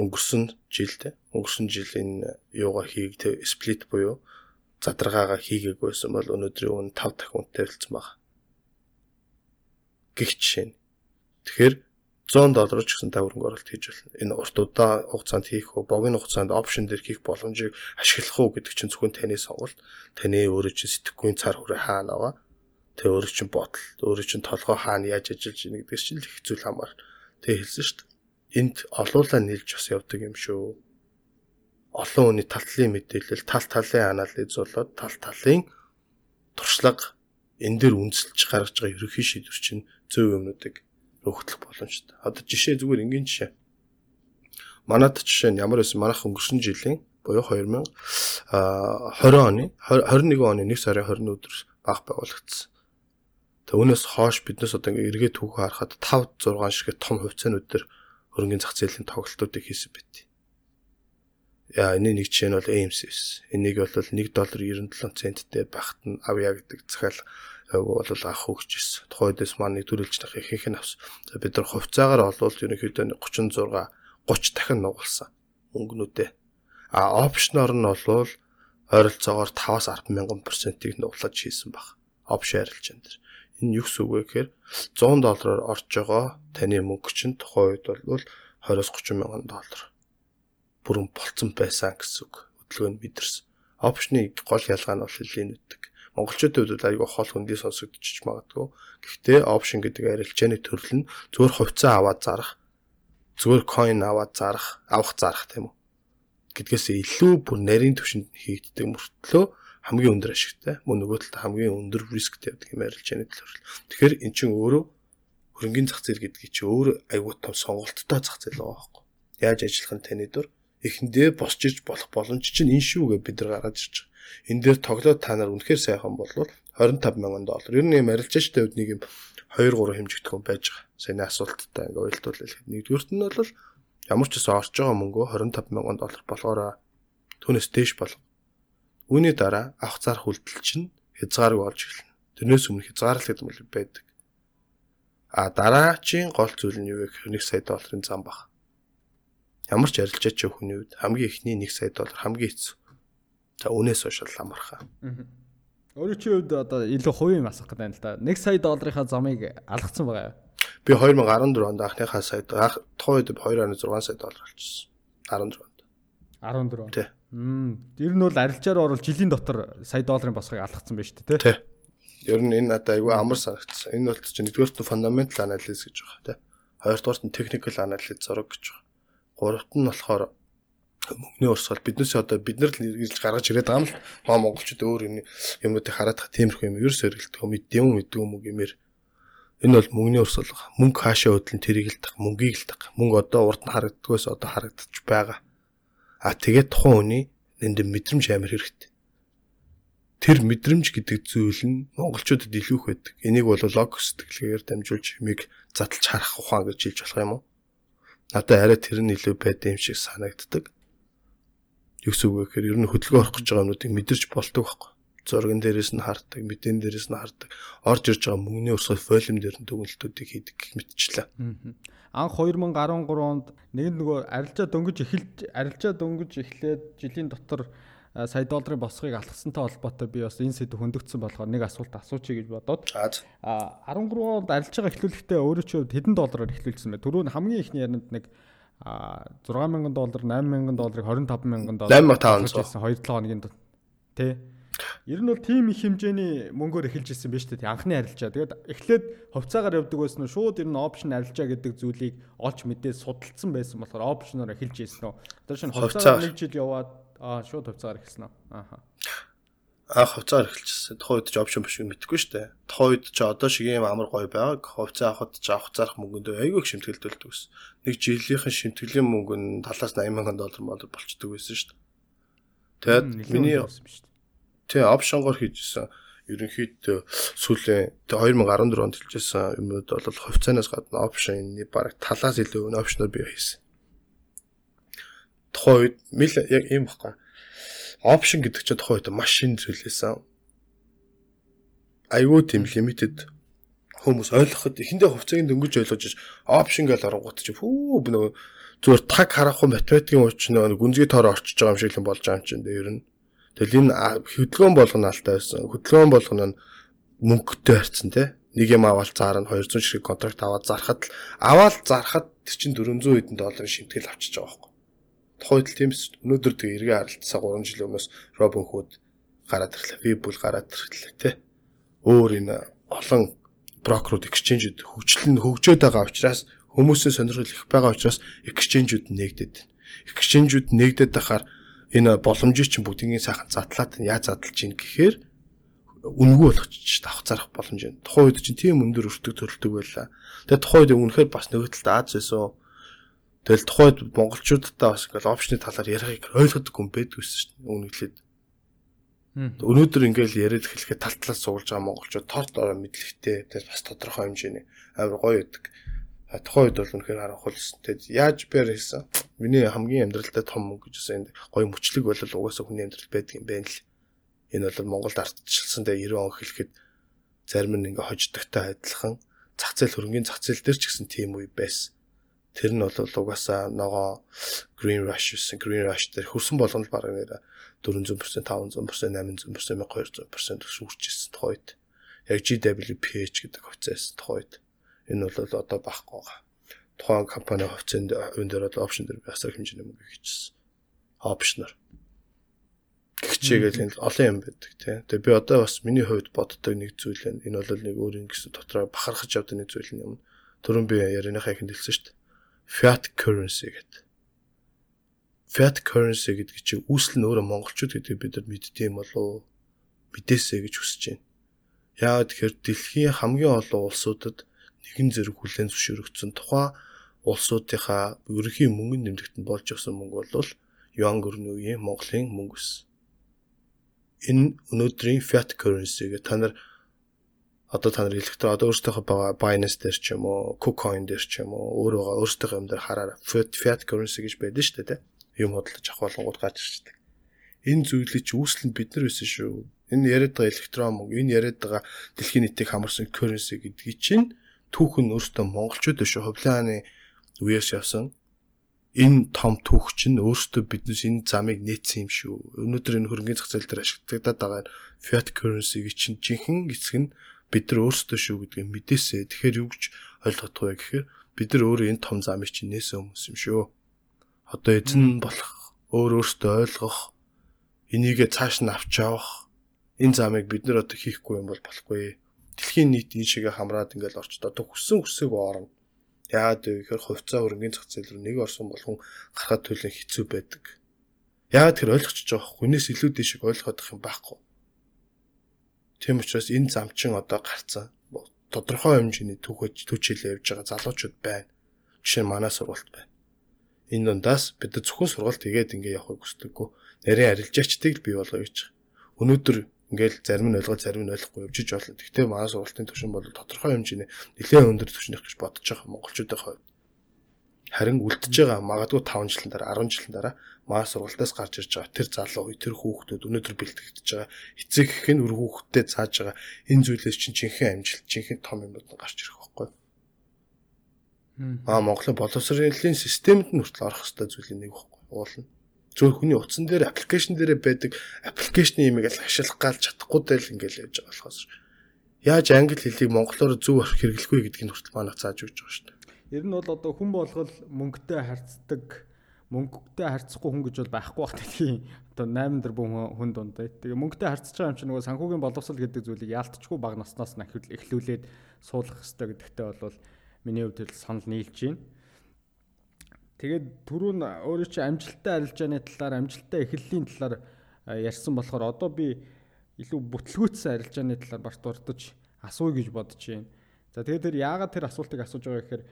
өнгөрсөн жилдээ өнгөрсөн жил энэ юугаа хийг тэ сплит буюу задаргаагаа хийгээгүй байсан бол өнөөдрийн үн 5 дахин үнэтэй болсон баг. Гэх жишээ нь. Тэгэхээр 100 доллар ч гэсэн та хөрөнгө оруулалт хийж болно. Энэ урт удаа хугацаанд хийх үү, богино хугацаанд опшн дээр хийх боломжийг ашиглах уу гэдэг чинь зөвхөн таны сонголт. Таны өөрөө чинь сэтгэхүйн цар хүрээ хаана аваа. Тэ өөрөө чинь бодол, өөрөө чинь толгой хаана яаж ажиллаж ийн гэдгээс чинь л их зүйл хамаар. Тэ хэлсэн шүү дээ. Энд олуулаа нийлж бас явдаг юм шүү олон хүний тал талын мэдээлэл, тал талын анализ болоод тал талын туршлага энэ дээр үндэслэж гаргаж байгаа ерөнхий шийдвэр чинь зөв юмнуудыг өгөх боломжтой. Одоо жишээ зүгээр энгийн жишээ. Манайд жишээ нь ямар байсан манайх өнгөрсөн жилийн буюу 2020 оны 21 оны 1 сарын 20 өдөр баг байгуулагдсан. Тэг үүнээс хойш биднес одоо ингээ эргээд түүх харахад 5 6 шиг том хувьцаанууд дээр хөрөнгөний зах зээлийн тоглолтуудыг хийсэн байт. Яа энэ нэг жишээ нь бол AMC. Энийг бол 1 доллар 97 центтэй багт нь авъя гэдэг захиал бол авах хөгж ирсэн. Тухайдээс маань нах ихэнх нь авсан. За бид нар хувьцаагаар олвол ерөнхийдөө 36 30 дахин нугалсан өнгөнүүдээ. А опшноор нь болвол ойролцоогоор 5-аас 1000%-ийг нуглаж хийсэн баг. Опшн арилжаан дээр. Энэ юу гэсэн үг вэ гэхээр 100 доллараар орж байгаа таны мөнгө чинь тухайн үед бол 20-30 мянган доллар бүрэн болцсон байсан гэсэн үг. Хөдөлгөөнд мэдэрсэн. Опшны гол ялгаа нь бол хэлийн үтдэг. Монголчуудын хувьд айгүй хол хөндөй сонсогдчих магадгүй. Гэхдээ опшн гэдэг арилжааны төрөл нь зөвхөн хувьцаа аваад зарах, зөвхөн coin аваад зарах, авах зарах тийм үү. Гэдгээс илүү бүр нарийн түвшинд хийгддэг мөртлөө хамгийн өндөр ашигтай. Мөн нөгөө талд хамгийн өндөр рисктэй байдаг юм арилжааны төрөл. Тэгэхээр эн чинь өөрөө хөрөнгөний зах зээл гэдгийг чи өөр айгүй том сонголттой зах зээл байгаа байхгүй. Яаж ажиллах нь таны дур эхэндээ босч иж болох боломж чинь энэ шүү гэж бид нар гаргаж ирж байгаа. Энэ дээр тоглоод та нар үнэхээр сайхан болвол 25 мянган доллар. Ер нь юм арилжаачтай үед нэг юм 2 3 хэмжигдэх хүн байж байгаа. Саяны асуулттай ингээ ойлтуул хэлэхэд нэгдүгüрт нь бол ямар ч гэсэн орж байгаа мөнгөө 25 мянган доллар болохоор түүнээс дээш болох. Үүний дараа авах зарах үйлдэл чинь хязгааргүй болж эхэлнэ. Тэрнээс өмнө хязгаарлалт гэдэг юм байдаг. А дараачийн гол зүйл нь юу вэ гэхээр 1 сая долларын зам баг ямар ч арилжаач хүний үед хамгийн ихний 1 сая доллар хамгийн хэцүү. За үнээс хойш л амархаа. Өөрөөр чи үед одоо илүү хувийн асах гэдэг юм л да. 1 сая долларынхаа замыг алгацсан байгаа юу? Би 2014 онд анхныхаа саяд тухайн үед 2.6 сая доллар олчихсон. 14 онд. 14. Тий. Мм. Тэр нь бол арилжаар орвол жилийн дотор сая долларын босхыг алгацсан байж тээ. Тий. Ер нь энэ надад айгүй амар санагдсан. Энэ бол чинь нэгдүгээрт нь fundamental analysis гэж байгаа тий. Хоёрдугаарт нь technical analysis зураг гэж байгаа. Гуравт нь болохоор мөнгөний урсгал биднээс одоо бид нар л нэргийлж гаргаж ирээд байгаа юм л. Маа монголчууд өөр юм юмнуудыг хараад тиймэрхүү юм ерөөс өргөлдөх мэдэм мэддэг юм гэмээр энэ бол мөнгөний урсгал мөнгө хаашаа хөдлөн тах мөнгийг л тах мөнгө одоо урд нь харагддгоос одоо харагдаж байгаа. А тэгээд тухайн хүний энд мэдрэмж амар хэрэгтэй. Тэр мэдрэмж гэдэг зүйл нь монголчуудад илүү их байдаг. Энийг бол лог сэтгэлгээр дамжуулж юмыг задлж харах ухаан гэж хэлж болох юм уу? Надад арай тэр нь илүү байд юм шиг санагддаг. Юу гэсэн үг вэ гэхээр ер нь хөдөлгөөн орох гэж байгаа юмнуудыг мэдэрч болдог байхгүй. Зурган дээрээс нь хардаг, мэдэн дээрээс нь хардаг. Орж ирж байгаа мөнгөний урсгал волюм дээр нь дүгнэлтүүдийг хийдэг гэх мэтчлээ. Анх 2013 онд нэг нөгөө арилжаа дөнгөж эхэлж арилжаа дөнгөж эхлээд жилийн дотор сая долларын босхийг алгасантай холбоотой би бас энэ сэдв хөндөгдсөн болохоор нэг асуулт асуучих гэж бодоод а 13 онд арилжаага эхлүүлэхдээ өөрөө ч хэдэн доллараар эхлүүлсэн бэ? Түрүү нь хамгийн ихний ярианд нэг 6000 доллар, 8000 долларыг 25000 доллар 8500 2-7 хоногийн тий. Ер нь бол тийм их хэмжээний мөнгөөр эхэлж ирсэн биз дээ. Анхны арилжаа. Тэгээд эхлээд хувьцаагаар явдаг байсан нь шууд ер нь опшн арилжаа гэдэг зүйлийг олж мэдээ судалсан байсан болохоор опшноор эхэлж ирсэн үү. Одоо шинэ хувьцаагаар нэг жил яваад Аа шууд хувьцаагаар эхэлсэн үү? Ааха. Аа хувьцаагаар эхэлчихсэн. Тухайн үед ч опшн биш мэдгүй шүү дээ. Тухайн үед ч одоо шиг юм амар гоё байгааг хувьцаа авахд ч авах зарах мөнгөнд айгүй их шимтгэлдэлдэг ус. Нэг жилийнхэн шимтгэлийн мөнгө нь талаас 80 сая доллар молор болчдөг байсан шүү дээ. Тэгээд миний тий опшнгоор хийжсэн ерөнхийдөө сүүлийн 2014 онд хэлжсэн юмуд бол хувьцаанаас гадна опшны бараг талаас илүү өн опшноор бий хийсэн тухайн үед мэл яг ийм баггүй. Option гэдэг чинь тухайн үед машин зүйлээсэн. Айгүй тийм limited хүмүүс ойлгоход эхэндээ хувьцааг дөнгөж ойлгож option гэж аргууд чи фүү нөгөө зүгээр таг харахгүй математикийн нөгөө гүнзгий тоор орчиж байгаа юм шиг л болж байгаа юм чинь дээр нь. Тэгэл энэ хөдөлгөөн болгоно алтай байсан. Хөдөлгөөн болгоно нь мөнгөтэй харьцсан те. Нэг юм аваад заарна 200 ширхэг контракт аваад зархад аваад зархад тэр чинь 400 хэдэн долларын шимтгэл авчиж байгаа байхгүй тухайд л тиймс өнөөдөр тэгээ эргээ харалтсаа 3 жил өмнөөс Робин Худ гараад ирлээ. Би бүл гараад ирлээ тий. Өөр энэ олон брокерууд exchange-д хөгжлөн хөгжөөд байгаа учраас хүмүүсийн сонирхол их байгаа учраас exchange-ууд нэгдэд. Exchange-ууд нэгдэд байхаар энэ боломжийг чинь бүгдийн сайхан задлаад яаж задлж ийн гэхээр үнгүй болгочих давх зарах боломж юм. Тухайн үед чинь тийм өндөр өртөг төрөлдөг байлаа. Тэгээ тухайн үед үнэхээр бас нөгөө талд Аз байсан Тэгэл тухайд монголчуудтай бас ингээл опшны талаар ярихыг ойлгодоггүй юм байдгүйсэн шүү дээ. Үнэглээд. Өнөөдөр ингээл яриад эхлэхэд тал талаас суулж байгаа монголчууд торт ороо мэдлэгтэй тэгэл бас тодорхой хэмжээний амар гоё байдаг. Тухайн үед бол үнэхээр харанхуулсан. Тэгэд яаж бэр хийсэн? Миний хамгийн амьдралтай том мөнгө гэж үсэн энэ гоё мөчлөг бол угаасаа хүний амьдрал байдаг юм байна л. Энэ бол Монголд ардчилсан дээр 90 он хэлэхэд зарим нь ингээ хождогтой адилхан зах зээл хөрөнгөний зах зээл дээр ч гэсэн тийм үе байсан Тэр нь бол угаасаа ногоо Green Rush гэсэн Green Rush дээр хөрсөн болгоно л бараг нэр 400%, 500%, 800%, 1200% төсвөрчсэн тухайд. Яг GWPH гэдэг хувьцаас тухайд. Энэ бол одоо багхгүй байгаа. Тухайн компани хувьцаанд үн дээр бол опшн дээр асар хэмжээний мөнгө хийчихсэн. Опшноор. Гэгчээгээл олон юм байдаг тий. Тэгээ би одоо бас миний хувьд боддог нэг зүйл. Энэ бол нэг өөр ингэсэн дотроо бахархаж явдаг нэг зүйл юм. Төрөн би ярианыхаа ихэнд хэлсэн шүү дээ fiat currency гэдэг. Fiat currency гэдэг чинь үүсэл нь өөрөө монголчууд гэдэг бид нар мэддэм болов мэдээсэй гэж хүсэж байна. Яагаад тэгэхээр дэлхийн хамгийн олон улсуудад нэгэн зэрэг хүлээн зөвшөөрөгдсөн тухайн улсуудынхаа ерөнхий мөнгөнд нэмэгдэнд болж явсан мөнгө бол юан гөрний үеийн Монголын мөнгө ус. Энэ өнөөдрийн fiat currency гэх та нар одоо та нар хэлэхдээ одоо өөрсдийнхөө байгаа Binance дээр ч юм уу, KuCoin дээр ч юм уу, өөр байгаа өөрсдийнхөө юм дээр хараараа fiat currency гэж байдаг шүү дээ, юм хөдөлж авах болгоод гарч ирчихдэг. Энэ зүйлийг чи үүслэнд бид нар байсан шүү. Энэ яриад байгаа электрон мөнгө, энэ яриад байгаа дэлхийн нийтийг хамарсан currency гэдгийг чинь түүх нь өөртөө монголчууд биш хувлааны үеэс явсан энэ том түүх чинь өөртөө биднес энэ замыг нээсэн юм шүү. Өнөөдөр энэ хөрөнгөний зах зээл дээр ашиглагдаад байгаа fiat currency-г чинь жинхэнэ эцэг нь бид нар өөрсдөө шүү гэдгийг мэдээсэй. Тэгэхээр юу гэж ойлгох вэ гэхээр бид нар өөрөө энэ том замыг чинь нээсэн хүмүүс юм шүү. Одоо эзэн болох, өөр өөртөө ойлгох, энийгээ цааш нь авч явах энэ замыг бид нар одоо хийхгүй юм бол болохгүй. Дэлхийн нийт энэ шигээ хамраад ингээл орчод одоо хүссэн хүсээг орно. Яагаад вэ гэхээр хувьцаа хөрөнгөний зах зээл рүү нэг орсон болгон гарахад төлөө хэцүү байдаг. Яагаад тэр ойлгочихж байгаа хүн хүнээс илүү дэшиг ойлгох юм байхгүй. Тийм учраас энэ замчин одоо гарцсан. Тодорхой хэмжээний түүхэж төчөөл явж байгаа залуучууд байна. Жишээ нь манай сургалт байна. Энэ дундаас бид зөвхөн сургалт игээд ингээ явахыг хүсдэггүй. Нарийн арилжаачдыг бий болгоё гэж. Өнөөдөр ингээл зарим нь ойлгоод зарим нь ойлгохгүй явжиж болно. Гэхдээ манай сургалтын түвшин бол тодорхой хэмжээний нэлээд өндөр түвшинх гэж бодож байгаа монголчуудын хувьд. Харин үлдэж байгаа магадгүй 5 жилийн дараа 10 жилийн дараа маа сургалтаас гарч ирж байгаа тэр залуу үе тэр хүүхдүүд өнөөдөр бэлтгэж байгаа эцэг гэх нь өр хүүхдэд зааж байгаа энэ зүйлээс чинь жинхэнэ амжилт жинхэнэ том юмуд нь гарч ирэх байхгүй. Аа Монголын боловсролын системд нь хүртэл орох хэвээр зүйлийн нэг байхгүй. Уулна. Зөвхөн хүний утсан дээр аппликейшн дээр байдаг аппликейшны имийг л ашиглах гал чадахгүй дэл ингээл явж байгаа болохоос яаж англи хэлийг монголоор зөв хэрэглэх вэ гэдгийг хүртэл манайх зааж өгч байгаа шүү дээ. Ер нь бол одоо хүн болгол мөнгөтэй харьцдаг мөнгөтэй харьцахгүй хүн гэж бол байхгүй бах дэлхийн одоо 8 тэрбум хүн дунд. Тэгээ мөнгөтэй харьцаж байгаа юм чинь нөгөө санхүүгийн боловсрол гэдэг зүйлийг яалтчгүй баг наснаас нь эхлүүлээд суулгах хэрэгтэй гэдэгтээ бол миний хувьд л санал нийлж байна. Тэгээд түрүүн өөрөө чи амжилттай арилжааны талаар амжилттай эхлэлийн талаар ярьсан болохоор одоо би илүү бүтлгүүцсэн арилжааны талаар барт урдаж асууя гэж бодож байна. За тэгээд тэр яагаад тэр асуултыг асууж байгаа гэхээр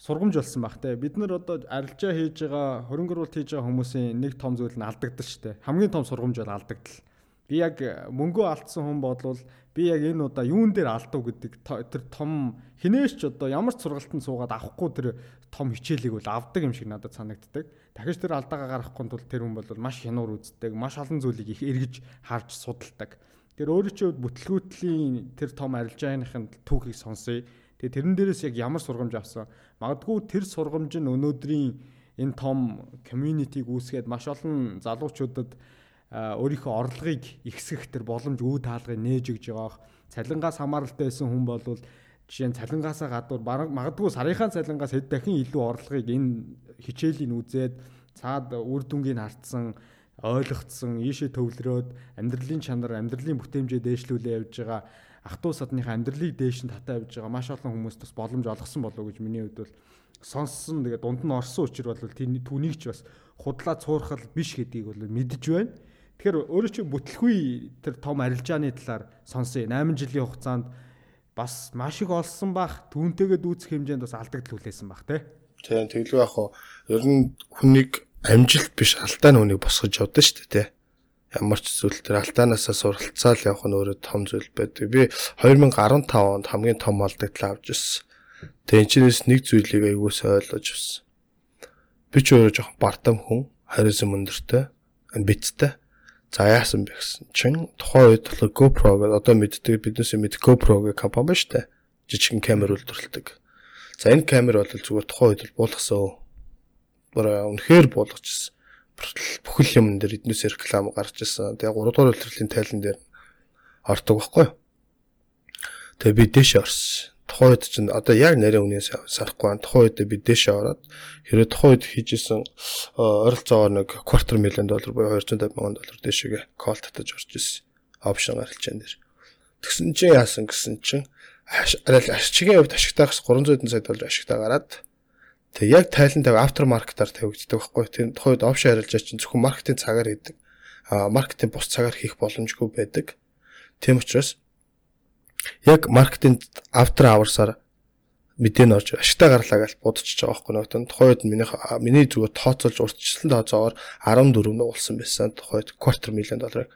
сургамж болсон баг те. Бид нар одоо арилжаа хийж байгаа, хөрөнгө оруулалт хийж байгаа хүмүүсийн нэг том зүйл нь алдагдал шүү дээ. Хамгийн том сургамж бол алдагдал. Би яг мөнгөө алдсан хүн бодлол би яг энэ удаа юун дээр алдав гэдэг тэр том хинээш ч одоо ямар ч сургалтанд суугаад авахгүй тэр том хичээлийг бол авдаг юм шиг надад санагддаг. Дахиж тэр алдаагаа гаргахгүй тул тэр хүн бол маш хянуур үздэг, маш олон зүйлийг их эргэж харж судалдаг. Тэр өөрөө ч бүтлгүүтлийн тэр том арилжааныхын түүхийг сонсъё. Тэгээ тэрэн дээрээс яг ямар сургамж авсан. Магадгүй тэр сургамж нь өнөөдрийн энэ том community-г үүсгээд маш олон залуучуудад өөрийнхөө орлогыг ихсгэх тэр боломж үе таалгыг нээж өгж байгаах цалингаас хамааралтай байсан хүн бол жишээ нь цалингаасаа гадуур магадгүй сарынхаа цалингаас хэд дахин илүү орлогыг энэ хичээлийн үзээд цаад үр дүнгийг хартсан ойлгоцсон ийшээ төвлөрөөд амьдралын чанар амьдралын бүтээмжээ дээшлүүлээ явж байгаа ах トゥ садныхаа амьдралыг дээш нь татаа явж байгаа маш олон хүмүүс бас боломж олгосон болов уу гэж миний хувьд бол сонссон тэгээ дунд нь орсон учраас бол түүнийг ч бас худлаа цуурхал биш гэдгийг бол мэдэж байна. Тэгэхээр өөрөө чи бүтлгүй тэр том арилжааны талаар сонсъё. 8 жилийн хугацаанд бас маш их олсон бах түүнтэйгээ дүүцэх хэмжээнд бас алдагдал хүлээсэн бах тий. Тийм тэглүү яг хоо ер нь хүнийг амжилт биш алдаа нүунийг босгож явдсан шүү дээ. Ямар ч зүйл тэр алдаанасаа суралцаал явах нь өөрөө том зүйл байдаг. Би 2015 онд хамгийн том алдагдлаа авч ирсэн. Тэгээ энэ чинээс нэг зүйлийг аягуулс ойлгож авсан. Би ч өөрөө жоохон бардам хүн, хариуцсан өндөртэй, амбицтай. За яасан бэ гэсэн чинь тухайн үед болохоор GoPro гэдэг одоо мэддэг биднээс мэд GoPro гэх компани ба штэ. Жижигэн камер үйлдвэрлэдэг. За энэ камер бол зүгээр тухайн үед буулгасан. Үнэхээр буулгажсэн. Бүхэл юм дээр эднээс реклам гарч ирсэн. Тэгээ 3 дугаар үйлдвэрлэлийн тайлан дээр ордог байхгүй. Тэгээ би дэш орсон тухайн үед чинь одоо яг нарийн үнээс санахгүй байна. Тухайн үед би дээшээ ороод хэрэв тухайн үед хийжсэн ойролцоогоор нэг квартал миллион доллар буюу 250 мянган доллар дээшээгээ кол татаж орж ирсэн. Опшн гаргалчаан дээр. Тэгсэн чинь яасан гэсэн чинь арай ашигчгийн хувьд ашигтаагаас 300 сая доллар ашигтаа гараад тэг яг тайлан тавь автор маркетаар тавигддаг байхгүй. Тэр тухайн үед опшн арилжаа чинь зөвхөн маркетинг цагаар хийдэг. А маркетинг бус цагаар хийх боломжгүй байдаг. Тийм учраас яг маркетинг after hours-аар мэдэн орж ашигтай гарлаа гэж бодчихж байгаа байхгүй нэг тухайн үед миний миний зүгээр тооцоолж урьдчилсан тооцоогоор 14 нэг болсон байсан тухайд квартер миллион долларыг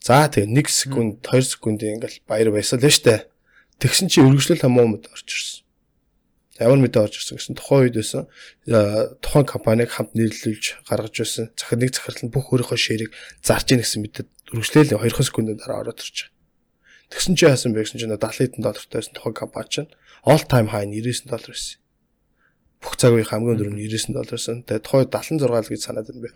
за тэгээ 1 секунд 2 секундын ингээл баяр байсан л штэ тэгсэн чи өргөжлөл хамуу мэд орж ирсэн ямар мэдээ орж ирсэн гэсэн тухайн үед байсан тухайн компаниг хамт нийлүүлж гаргаж байсан захир нэг захирал нь бүх өөрийнхөө ширийг зарж ийн гэсэн мэдээ өргөжлөөл 2 секундын дараа ороод ирж байгаа Тэгсэн чи яасан бэ гэсэн чинь 70 хэдэн доллартай байсан тухайн компани чинь all time high 99 доллар байсан. Бүх цаг үеийн хамгийн өндөр нь 99 доллар байсан. Тэгээ тухайн 76 л гэж санаад байна бэ.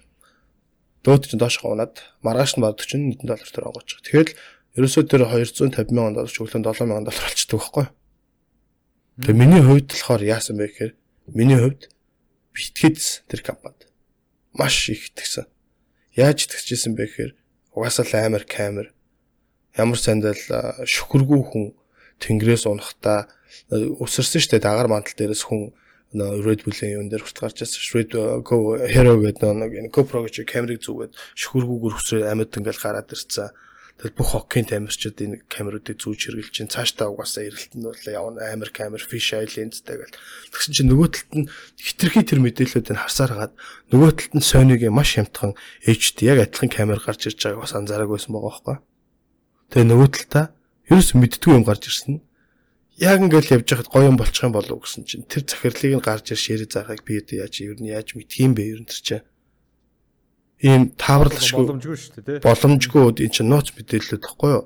Дөөд чинь доош гонаад маргааш нь баг 41 доллар төр онгооч. Тэгэхээр ерөөсөө тэр 250 мянган доллар ч өглөө 7 мянган доллар болчихдог байхгүй. Тэгээ миний хувьд болохоор яасан бэ гэхээр миний хувьд битгэж тэр компанид маш их итгэсэн. Яаж итгэжсэн бэ гэхээр угаасаа л амар камер ямар сандал шүхэргүй хүн тэнгэрээс унахта өсөрсөн штэ дагаар мантал дээрээс хүн Red Bull-ийн юун дээр хүртэл гарч ирсэн. Red Go Hero гэдэг нэг GoPro гэж камерыг зүгээд шүхэргүйгээр өсрөө амьд ингээл гараад ирсэн. Тэгэл бүх хоккийн тамирчид энэ камеруудыг зүүж хэрглэж чинь цаашдаа угаасаа эргэлтэнд бол явна амар камер fish eye lensтэй гэл. Тэгсэн чинь нөгөө талд нь хитрхи тэр мэдээллүүдийг харсаар хагаад нөгөө талд нь Sony-гийн маш хямдхан HD яг адилхан камер гарч ирж байгааг бас анзаараг байсан байгаа байхгүй. Тэгээ нөгөө талдаа ерөөс мэддгүй юм гарч ирсэн. яг ингээл явж байхад гоё юм болчих юм болов гэсэн чинь тэр захирлыг нь гарч ир ширээ заахыг би одоо яаж ер нь яаж мэдх юм бэ ер нь тэр чинь ийм тааварлашгүй боломжгүй шүү дээ боломжгүй энэ чинь нууц мэдээлэлүүд баггүй юу?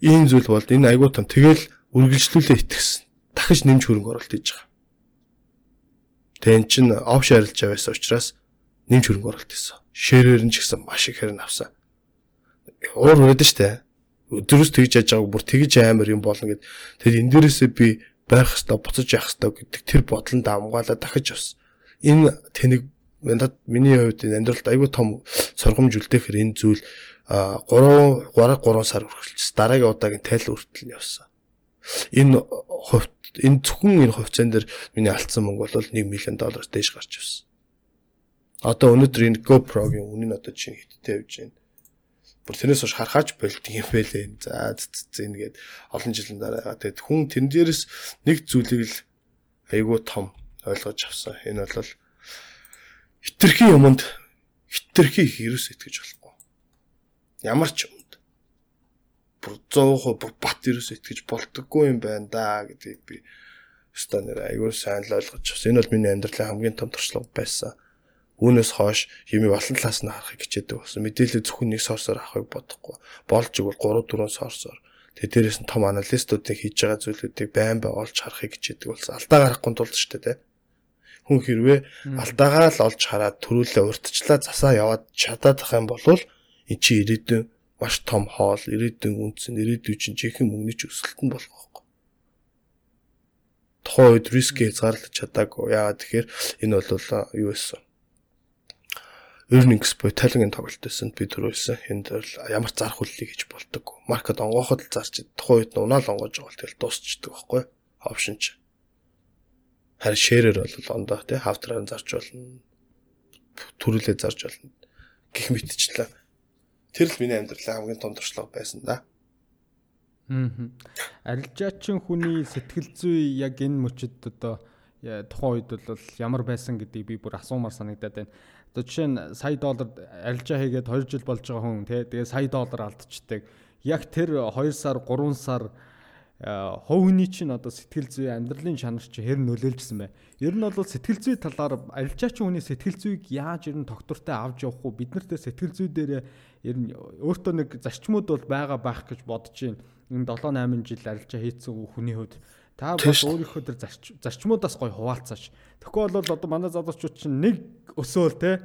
Ийм зүйл бол энэ айгуу том тэгэл үргэлжлүүлээ итгэсэн. Дахиж нэмж хөрөнгө оруулалт хийж байгаа. Тэгээ эн чинь офш арилж байсан учраас нэмж хөрөнгө оруулалт хийсэн. Шэрээр нь ч гэсэн маш их хэрэг авсан. Уур хүрээд штэ. Өдрөөс тэгж яж байгааг бүр тэгж амар юм болно гэд. Тэр энэ дээрээсээ би байх хэвээр буцаж явах хэвээр гэдэг тэр бодлонд амгаалаа дахиж авсан. Энэ тэнэг надад миний хувьд энэ амьдралд айгүй том сургамж үлдэхэр энэ зүйл 3 3 3 сар үргэлжилсэн. Дараагийн удаагийн тайл үртэл нь явсан. Энэ хувьд энэ зөвхөн энэ хувьцаан дээр миний алдсан мөнгө бол 1 миллион доллар дээш гарч ирсэн. Одоо өнөөдөр энэ GoPro-гийн үнэ нь одоо чинь хиттэй явж байна. Бүр тэрнээс хойш харахаач болт юм байлээ. За зэнгээд олон жилийн дараа тэгээд хүн тэн дээрээс нэг зүйлийг л айгүй том ойлгож авсан. Энэ бол хитрхи юмд хитрхи их ерөөс итгэж болохгүй. Ямар ч юмд бүр 100% бүр бат ерөөс итгэж болдоггүй юм байна да гэдгийг би өстой нэр аягүй сайн л ойлгож байна. Энэ бол миний амьдралын хамгийн том туршлага байсан. Үүнээс хойш юмыг олон талаас нь харахыг хичээдэг болсон. Мэдээлэл зөвхөн нэг сорсоор авахыг бодохгүй. Болж игэл 3 4 сорсоор. Тэгээ дээрээс нь том аналистуудыг хийж байгаа зүйлүүдийг байн бай олж харахыг хичээдэг болсон. Алдаа гарахгүй тулд ч тийм хүн хэрвээ алдаагаа л олж хараад төрүүлээ уртчлаа засаа яваад чадаад ах юм бол эн чи ирээдүйн маш том хоол, ирээдүйн үнц, ирээдүйн чинь жинхэнэ мөнгөний ч өсөлт нь болох байхгүй. Тухайн үед риск хязгаарлаж чадаагүй. Яагаад тэгэхээр энэ бол юу байсан? earnings буюу талангийн тоглолт байсан би түрүүсэн. Энд бол ямар зарах хүллийг хийж болдог. Маркет онгооход л зарч тухайн үед унаал онгож байгаа бол тэгэл дуусчдаг байхгүй опшн ч. Харин шэрээр бол ондоо тий хавтраар зарж болно. Төрүүлээ зарж болно. Гэх мэтчлээ. Тэр л миний амьдралын хамгийн том туршлага байсан да. Аа. Арилжаачин хүний сэтгэл зүй яг энэ мөчөд одоо тухайн үед бол ямар байсан гэдгийг би бүр асуумаар санагдаад байна. Одоо жишээ нь сая доллар арилжаа хийгээд 2 жил болж байгаа хүн тий тэгээ сая доллар алдчихдаг. Яг тэр 2 сар 3 сар хувь хүний чинь одоо сэтгэл зүй амьдралын чанар чи хэр нөлөөлжсэн бэ? Ер нь бол сэтгэл зүй талаар арилжаачин хүний сэтгэл зүйг яаж ер нь доктортой авч явах уу? Бид нарт сэтгэл зүй дээр ер нь өөртөө нэг зарчмууд бол байгаа байх гэж бодож байна. Энэ 7 8 жил арилжаа хийцэн хүний хувьд та бол өөрийнхөө тэр зарчмуудаас гой хуваалцаач. Тэгэхгүй бол одоо манай залуучууд чинь нэг өсөөл те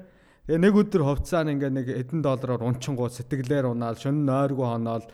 Тэгээ нэг өдөр хувцаа нь ингээ нэг хэдэн доллараар унчингуу сэтгэлээр унаал шөнө нойргүй хоноол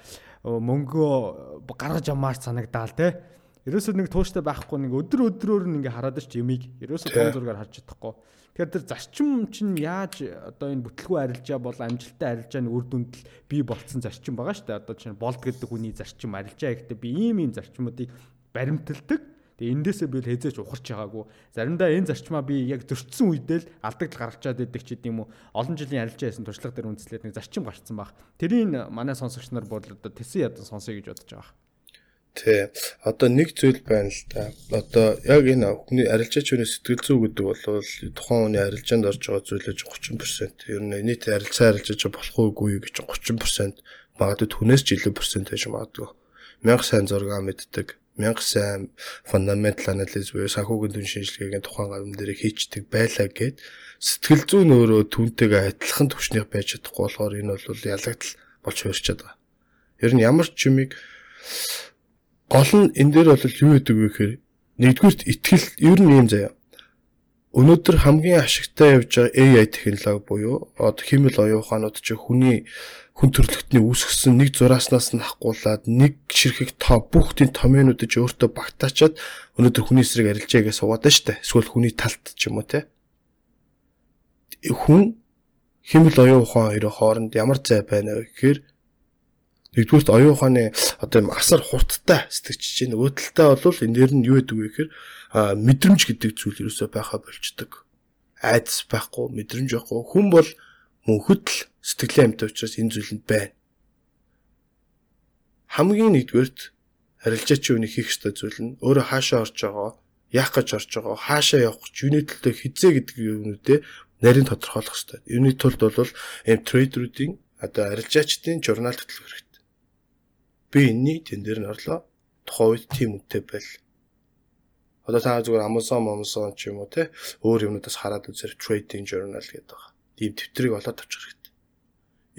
мөнгөө гаргаж амаар санагдаал те. Ерөөсөө нэг тууштай байхгүй нэг өдөр өдрөөр нь ингээ хараад ч юмыг ерөөсөө том зургаар харж чадахгүй. Тэгэхээр тэр зарчим чинь яаж одоо энэ бүтлгүй арилжаа бол амжилттай арилжааны үр дүнд л бий болцсон зарчим байгаа шүү дээ. Одоо чинь болд гэдэг хүний зарчим арилжаа гэхдээ би ийм ийм зарчмуудыг баримталдаг Тэгээ эндээсээ би л хязгаарч ухарч байгаагүй. Заримдаа энэ зарчмаа би яг зөрчсөн үедээ л алдагдал гаргачаад байдаг ч гэдэм үү. Олон жилийн арилжаа хийсэн туршлага дээр үндэслээд нэг зарчим гарцсан баг. Тэрийг манай сонсогч нар бол одоо тэсэн ядан сонсъё гэж бодож байгаа. Тий. Одоо нэг зүйл байна л да. Одоо яг энэ хүний арилжаач хүний сэтгэл зүй гэдэг бол тухайн хүний арилжаанд орж байгаа зүйлээж 30%. Ер нь нийт арилжаа арилжаач болох уугүй гэж 30% магадгүй түнээс ч илүү процент байж магадгүй. Мянга сайн зураг мэддэг мянга сайн fundamental analysis буюу санхүүгийн дүн шинжилгээгийн тухайн гавьн дээр хийчдэг байлаа гэд сэтгэл зүйн өөрөө түүнтэйгээ адилхан төвчнийх байж чадахгүй болохоор энэ бол ялагдал болж хуурчаад байгаа. Ер нь ямар ч юмыг гол нь энэ дээр бол юу гэдэг вэ гэхээр нэгдүгürt итгэл ер нь юм заяа. Өнөөдөр хамгийн ашигтай явж байгаа AI технологи буюу одоо химэл оюун ухаанууд чи хүний хүн төрлөختний үүсгэсэн нэг зурааснаас нь хахгуулаад нэг ширхэг тоо бүх тийм томьёонуудыг өөртөө багтаачаад өнөөдөр хүний эсрэг арилжаагаа суугаад штэ. Эсвэл хүний талт ч юм уу те. Хүн химэл оюун ухаан хоёрын хооронд ямар зай байна вэ гэхээр нэгдүгürt оюун ухааны одоо юм асар хурдтай сэтгэж чинь нөгөө талтай бол энэ дээр нь юу гэдэг вэ гэхээр мэдрэмж гэдэг зүйл ерөөсөй байха болчдөг. Айдас байхгүй, мэдрэмж байхгүй. Хүн бол мөнхөд л сэтгэлийн амьтан учраас энэ зүйлэнд байна. Хамгийн нэгдүгээрт харилцаачийн үнийг хийх ёстой зүйл нь өөрөө хаашаа орж байгаа, яах гэж орж байгаа, хаашаа явах гэж юуны төлөө хизээ гэдэг юмнуудээ нарийн тодорхойлох ёстой. Юуны тулд бол эм трейдеруудын одоо арилжаачдын журнал хөтлөх хэрэгтэй. Би энэний тэн дээр нь орлоо. тухайн үед тийм үнэтэй байл. Одоо та зүгээр Amazon, Amazon ч юм уу те өөр юмнуудаас хараад үзэр trading journal гэдэг байгаа. Тийм тэмдрийг олоод авчих хэрэгтэй.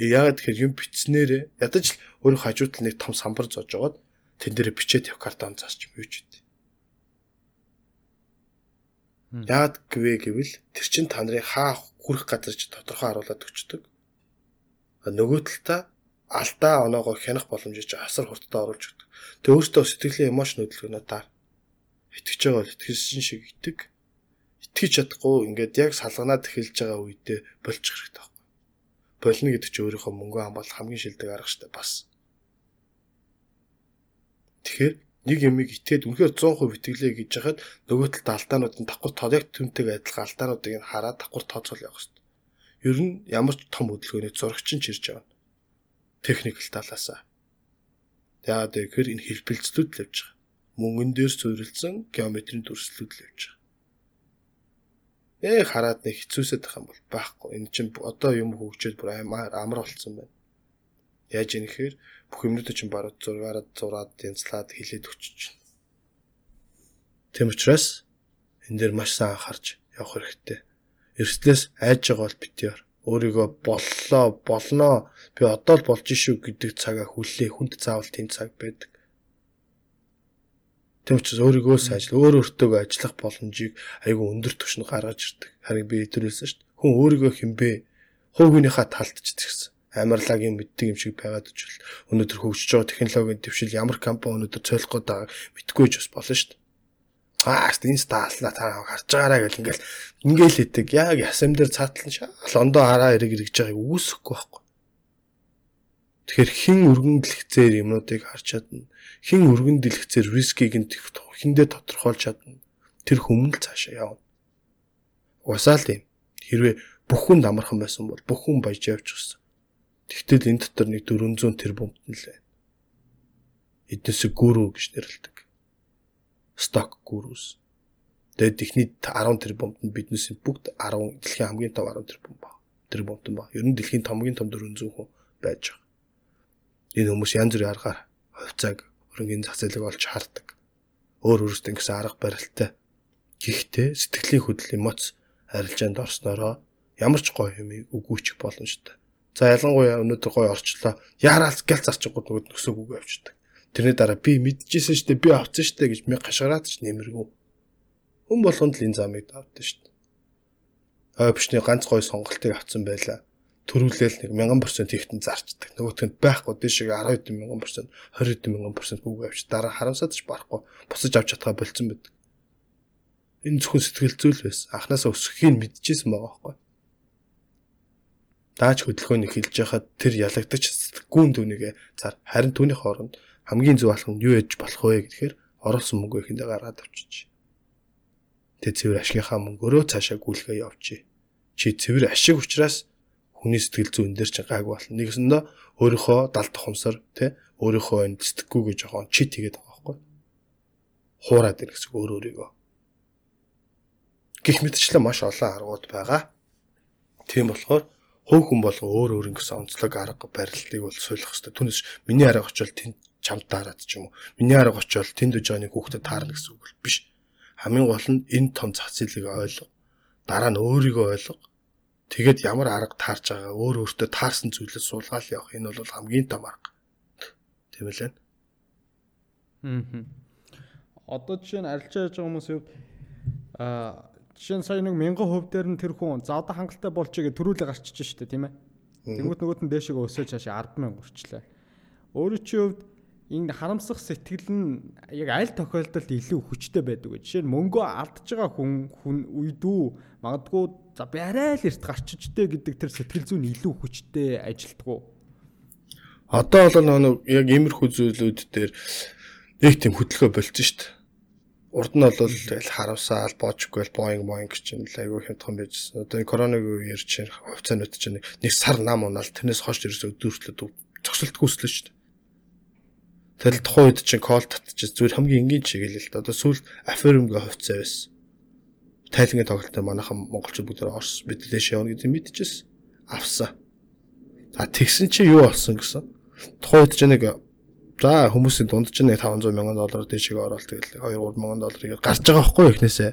Э, яагаад тэгэхээр юм бичснээрээ ядаж л өөрөө хажууд нэг том самбар зоож жоод тэн дээр бичээд явах картон заасч юм юу ч үгүй. Яагаад гэвэ гэвэл тэр чин та нарын хаа хүрэх газар ч тодорхой харуулад өгчдөг. Нөгөө талдаа алдаа оноогоо хянах боломжийг асар хурдтай оруулж өгдөг. Тэг өөртөө сэтгэлийн эмоц хөдөлгөөнөө таар итгэж байгаа бол итгэсэн шиг итэг итгэж чадахгүй ингээд яг салганаад эхэлж байгаа үедээ болчих хэрэгтэй байхгүй. Болно гэдэг чинь өөрийнхөө мөнгө хамгаалах хамгийн шилдэг арга штэ бас. Тэгэхээр нэг юмыг итгээд үнэхээр 100% итгэлээ гэж яхад нөгөө талд алдаанууд нь давхар тоо яг түнтэйг адилхан алдаануудыг нь хараад давхар тооцоол явах хэрэгтэй. Ер нь ямар ч том хөдөлгөөний зурагч нь чирж явна техникэл талаасаа. Яагаад гэхээр энэ хэлбэлцлүүд л явж байгаа. Мөнгөн дээр суурилсан геометрийн дүрслэлүүд л явж байгаа. Ээ хараад нэг хэцүүсэд байх юм бол байхгүй. Энэ чинь одоо юм хөгжөөд бүр амар амар болцсон байна. Яаж ийм гэхээр бүх юмнууд чинь баруун зургаараа зураад янзлаад хилээд өчөж байна. Тэм учраас энэ дээр маш сайн анхаарч явах хэрэгтэй. Эрслээс айж байгаа бол битээр өөрийгөө боллоо болноо би одоо л болж шүү гэдэг цагаа хүлээ хүнд заавал тийм цаг байдаг. Тэм учраас өөрийгөө сайжл өөр өөртөө ажиллах боломжийг айгүй өндөр түвшинд гаргаж ирдэг. Харин би хэлсэн шүү дээ. Хүн өөрийгөө хинбэ талд ч гэсэн амарлаг юм мэддэг юм шиг байгаад ичвэл өнөөдөр хөгжиж байгаа технологийн төвшил ямар компани өнөөдөр цойлох гээд байгааг мэдгүй ч бас болно шүү дээ. Цаас энэ стаална та харж байгаарай гэл ингээл ингээл хэдэг. Яг ясам дээр цаатлан шал ондоо хараа эрэг эргэж байгааг үүсэхгүй байхгүй. Тэгэхээр хин өргөн дэлгэцээр юмнуудыг харж чадна. Хин өргөн дэлгэцээр рискийг нь хиндээ тодорхойлж чадна. Тэр хүмүүн л цаашаа явна. Уусаал тийм. Хэрвээ бүх хүн амархан байсан бол бүх хүн баяж явж гисэн. Тэгтэл энэ дотор нэг 400 тэрбумт нь л байна. Эднээс гүрүү гэж нэрлэдэг stock gurus. Тэгээд техний 10 тэрбумд нь биднээс бүгд 10 дэлхийн хамгийн том 10 тэрбум ба. Тэрбумт ба. Ер нь дэлхийн томгийн том 400 хүн байж байгаа. Энэ хүмүүс янз бүрийн аргаар хувьцааг хөрөнгөний зах зээлийг олж хардаг. Өөр өөрсдөө ингэсэн арга барилтай. Гэхдээ сэтгэлийн хөдөл эмоц арилжаанд орсноороо ямар ч гоё юм үгүйчих боломжтой. За ялангуяа өнөөдөр гоё орчлоо. Яараалц гэл зарчихгүй нөгөө нөсөөг үг авчдаг. Тэрний дараа би мэдчихсэн шүү дээ би авцсан шүү дээ гэж ми гашгараад ч нэмэргүй. Хүн болгонд л энэ замыг давдсан шүү дээ. Ойбшны ганц гой сонголтыг авцсан байлаа. Төрүүлэл нэг 1000% ихтэн зарчдаг. Нөгөөтгөнд байхгүй дэшиг 10 мянган процент 20 мянган процент үг авч дараа харамсаад ч барахгүй босож авч чадхаа болцсон байдаг. Энэ зөвхөн сэтгэл зүйл байсан. Анханасаа өсөхийн мэдчихсэн байгаа байхгүй. Дааж хөдөлгөөнийг хэлж яхад тэр ялагдаж гүн дүнийгээ цаар харин түүний хооронд хамгийн зөв алхам нь юу яж болох вэ гэхээр оруулсан мөнгөө ихэндээ гаргаад авчиж. Тэ цэвэр ашигынхаа мөнгөөрөө цаашаа гүйлгээ явчих. Чи цэвэр ашиг учраас хүний сэтгэл зүйн дээр чи гайг болно. Нэгсэндээ өөрийнхөө далд тухамсар тэ өөрийнхөө энэ сэтгэггүй гэж жоохон чит хийгээд байгаа байхгүй. Хуураад ирэх гэсэн өөр өөрийгөө. Гэх мэтчлэн маш олон аргууд байгаа. Тийм болохоор хувь хүн болго өөр өөр ингэсэн онцлог арга барилтыг бол суулгах хэрэгтэй. Түүнээс миний арга очил тэнд чамд таарад ч юм уу. Миний арга очиод тэнд үж байгаа нэг хүүхдэд таарна гэсэн үг биш. Хамгийн гол нь энэ том зах зээлийг ойлго. Дараа нь өөрийгөө ойлго. Тэгэд ямар арга таарч байгаа өөр өөртөө таарсан зүйлээ суулгаал явах энэ бол хамгийн том арга. Тийм ээ. Аа. Одоо жишээ нь арилжаа яаж байгаа хүмүүс юу аа жишээ нь сая нэг 1000 хувь дээр нь тэр хүн за одоо хангалттай болчих гэж төрүүлээ гарчиж штэ тийм ээ. Тэнгүүт нөгөөт нь дээшээ өсөж хаашаа 100000 хүрчлээ. Өөрөө чи хувьд энэ харамсах сэтгэл нь яг аль тохиолдолд илүү хүчтэй байдаг вэ? Жишээ нь мөнгөө алдж байгаа хүн хүн үйдүү магадгүй за би арай л эрт гарчижтэй гэдэг тэр сэтгэл зүйн илүү хүчтэй ажилтдаг уу? Одоо бол нэг яг иймэрхүү зүйлүүд дээр нэг тийм хөдөлгөөн болчихсон шүү дээ. Урд нь бол тэгэл харамсаал боожгүй л боинг гэж юм л айгүй хямдхан байжсэн. Одоо коронавиг үеэр чинь хувьцаанууд чинь нэг сар нам унаал тэрнээс хойш ерөөсөө өдөртлөд зогсолт гүйцлээ шүү дээ Тэгэл тухайн үед чинь кол татчих зүгээр хамгийн энгийн чиглэл л да. Одоо сүүл афермгийн хувьцаа байсан. Тайлангийн тоглолтод манайхан монголчууд бүгд орс бид дэше явна гэдэг мэдчихсэн. Авсан. А тэгсэн чи юу болсон гэсэн. Тухайн үед чинь нэг За хүмүүсийн дунд ч нэг 500 мянган доллар дэшиг ороод тэгэл 2 3 мянган долларыг гарч байгаа байхгүй эхнээсээ.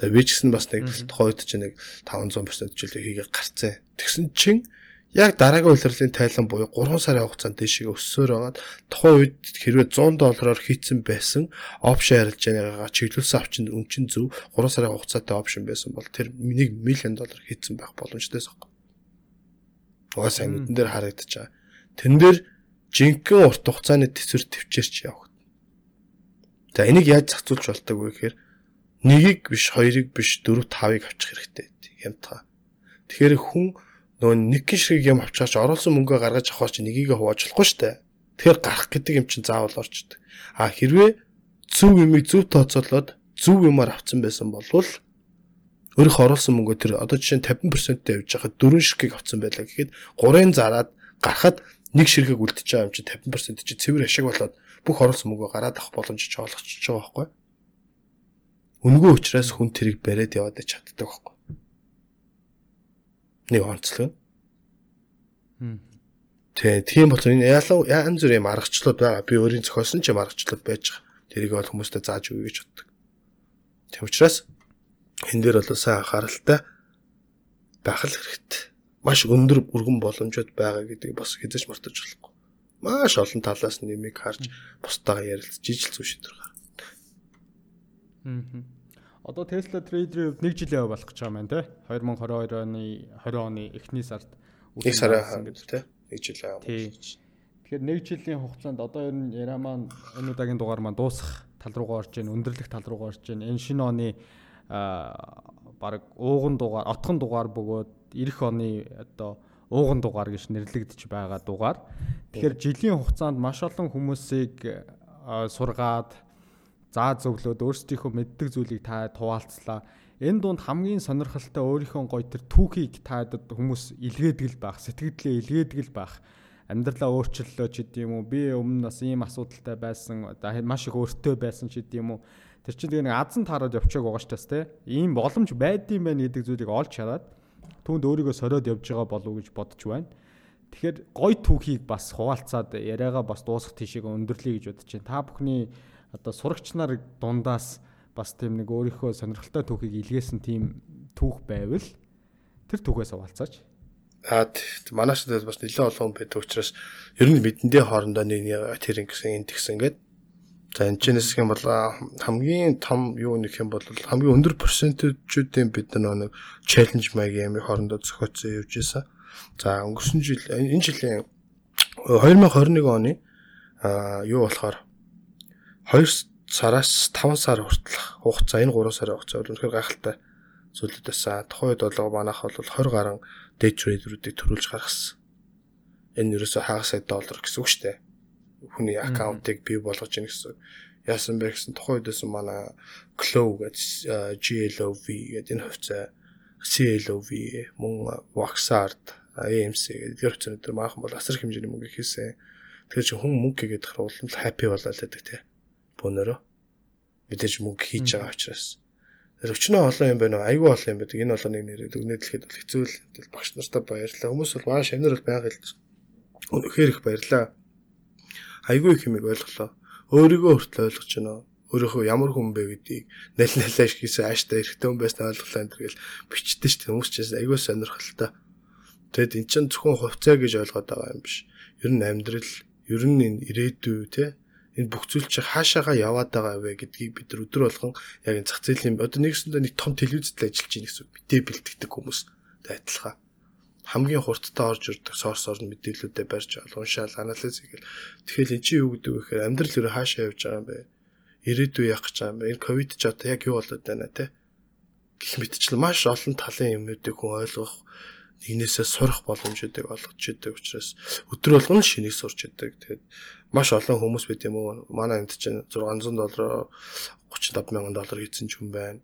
Тэгээ би ч гэсэн бас нэг тухайд чинь нэг 500% жилээ хийгээ гарцсан. Тэгсэн чинь яг дараагийн улирлын тайлан буюу 3 сарын хугацаанд дэшиг өссөөр байгаад тухайн үед хэрвээ 100 доллараар хийцэн байсан опшн ярилж байгаагаа чиглүүлсэн авчин өн чин зөв 3 сарын хугацаатай опшн байсан бол тэр 1 миллион доллар хийцэн байх боломжтой байсан. Угаасаа нүдэн дээр харагдаж байгаа. Тэн дээр жинхэнэ урт хугацааны төсвөр төвчээрч явах. За энийг яаж зохицуулж болдог вэ гэхээр нэгийг биш хоёрыг биш дөрөв тавыг авчих хэрэгтэй юмтаа. Тэгэхээр хүн нөгөө нэг гişрэг юм авчаач оруулсан мөнгөө гаргаж авахар чи нёгийг хувааж болохгүй штэ. Тэгэхээр гарах гэдэг юм чинь заавал орчдөг. А хэрвээ зөв юмыг зөв тооцоолоод зөв юмар авсан байсан бол өөрийнхөө оруулсан мөнгөө тэр одоо жишээ нь 50%-тэй явж байхад дөрвөн ширхгийг авсан байлаа гэхэд 3-ын зараад гарахад нэг ширхэг үлдчихэж байгаа юм чи 50% чи цэвэр ашиг болоод бүх оруулсан мөнгөө гараад авах боломж ч олгочихж байгаа байхгүй. Үнгөө учраас хүн тэрийг бариад яваад чаддаг байхгүй. Нэг онцлог. Тэ тийм бол энэ ялуу янз бүрийн аргачлалууд байгаа. Би өөрийн зохиосон ч юм аргачлал байж байгаа. Тэрийг бол хүмүүстээ зааж өгье гэж боддог. Тийм учраас энэ дээр бол сайн анхааралтай байх хэрэгтэй маш өндөр өргөн боломжууд байгаа гэдгийг бас хэзээ ч мартаж болохгүй. Маш олон талаас нэмийг харж бусдаагаа ярилцж ижил зүй шийдвэр гаргана. Аа. Одоо Tesla Trader-ийн хувьд 1 жилийн болох гэж байгаа юм тий. 2022 оны 20 оны эхний сард нэг сарын гэдэг тий. 1 жилийн. Тэгэхээр 1 жилийн хугацаанд одоо ер нь яриа маань энэ удаагийн дугаар маань дуусах тал руугаа орж ийн, өндөрлөх тал руугаа орж ийн. Энэ шинэ оны баг ууган дугаар, отхон дугаар бөгөөд эх оны одоо ууган дугаар гэж нэрлэгдэж байгаа дугаар. Тэгэхээр жилийн хугацаанд маш олон хүмүүсийг сургаад заа зөвлөөд өөрсдийнхөө мэддэг зүйлийг та хуваалцлаа. Энэ дунд хамгийн сонирхолтой өөрийнхөө гоё тэр түүхийг таадад хүмүүс илгээдэг л байх, сэтгэлдээ илгээдэг л байх. Амьдралаа өөрчлөлөө ч гэдэм үү. Би өмнө нас ийм асуудалтай байсан, маш их өөртөө байсан ч гэдэм үү. Тэр чинь тэгээ нэг азан таарад явчихаг байгаа ч тас те. Ийм боломж байдсан байх гэдэг зүйлийг олж хараад түүнд өөрийгөө сориод явж байгаа болов уу гэж бодож байна. Тэгэхээр гой түүхийг бас хуваалцаад яриагаа бас дуусгах тийшээ өндөрлөе гэж бодож байна. Та бүхний одоо сурагч нар дундаас бас тийм нэг өөрийнхөө сонирхолтой түүхийг илгээсэн тийм түүх байвал тэр түүхээс хуваалцаач. Аа манайш дээр бас нэлээд олон байдаг учраас ер нь бидэндээ хоорондоо нэг тэр ингэсэн энэ тэгсэн гэдэг За энэ ч нэсэх юм бол хамгийн том юу нөх юм бол хамгийн өндөр процентжүүдийн бид нэг челленж маягийн амиг хоорондоо зохиоцсон явж исэн. За өнгөрсөн жил энэ жилийн 2021 оны а юу болохоор 2 сараас 5 сар хүртэлх хугацаа энэ 3 сарын хугацаа бол үнэхээр гайхалтай зүйлүүд байсан. Тухайн үед бол манайх бол 20 гаруй day trader-уудыг төрүүлж гаргасан. Энэ ерөөсөө хагас сая доллар гэсэн үг шүү дээ хүний аккаунтыг бий болгож ийн гэсэн. Яасан бэ гэсэн тухайн үедээс манай Glow гэж GLOV гэдэг энэ хувьцаа CLOV мөн Waxart AMC гэдэг хувьцаанууд төр maaхан бол асар хэмжээний мөнгө хийсэн. Тэгэхээр чи хүн мөнгө хийгээд хахаар улам happy болоод байдаг тий. Бөөнөрөө мэдээж мөнгө хийж байгаа учраас Өвчнөө олон юм байна уу? Айгүй олон юм байдаг. Энэ олон нэг нэрээ дүгнэдлэхэд бол хэцүү л багш нартаа баярлалаа. Хүмүүс бол маш амнэр бол байгаа л. Үнэхээр их баярлалаа айгүй их юмыг ойлголоо. Өөрийгөө хүртэл ойлгож байна. Өөрийнхөө ямар хүн бэ гэдгийг нал налааш хийсэн ааштай эрэгтэй хүн байснаа ойлголоо энэ гэл бичдэг шүү дээ. Хүмүүс ч айгүй сонирхолтой. Тэгэд эн чинь зөвхөн хувьцаа гэж ойлгоод байгаа юм биш. Ер нь амьдрал, ер нь энэ ирээдүй те энэ бүх зүйл чи хаашаага яваад байгаа вэ гэдгийг бид нар өдөр болгон яг энэ зах зээлийн одоо нэгсэндээ нэг том телевизэд ажиллаж байгаа гэсэн битээ бэлтгэдэг хүмүүс адилхан хамгийн хурдтай орж ирдэг сорс орн мэдээлүүдэд барьж. Уншаал, анализ хийгээл. Тэгэхээр эн чинь юу гэдэг вэ гэхээр амьдрал өөрөө хаашаа явж байгаа юм бэ? Ирээдүй яах гэж байгаа юм бэ? Энэ ковид ч одоо яг юу болоод байна те? Гэх мэтчлэн маш олон талын юмнуудыг хүн ойлгох нэгнээсээ сурах боломжуудыг олгож идэг учраас өдөр болгон шинийг сурч идэг. Тэгээд маш олон хүмүүс байт юм уу? Манай энд чинь 600 доллар 35 мянган доллар хийсэн ч юм байна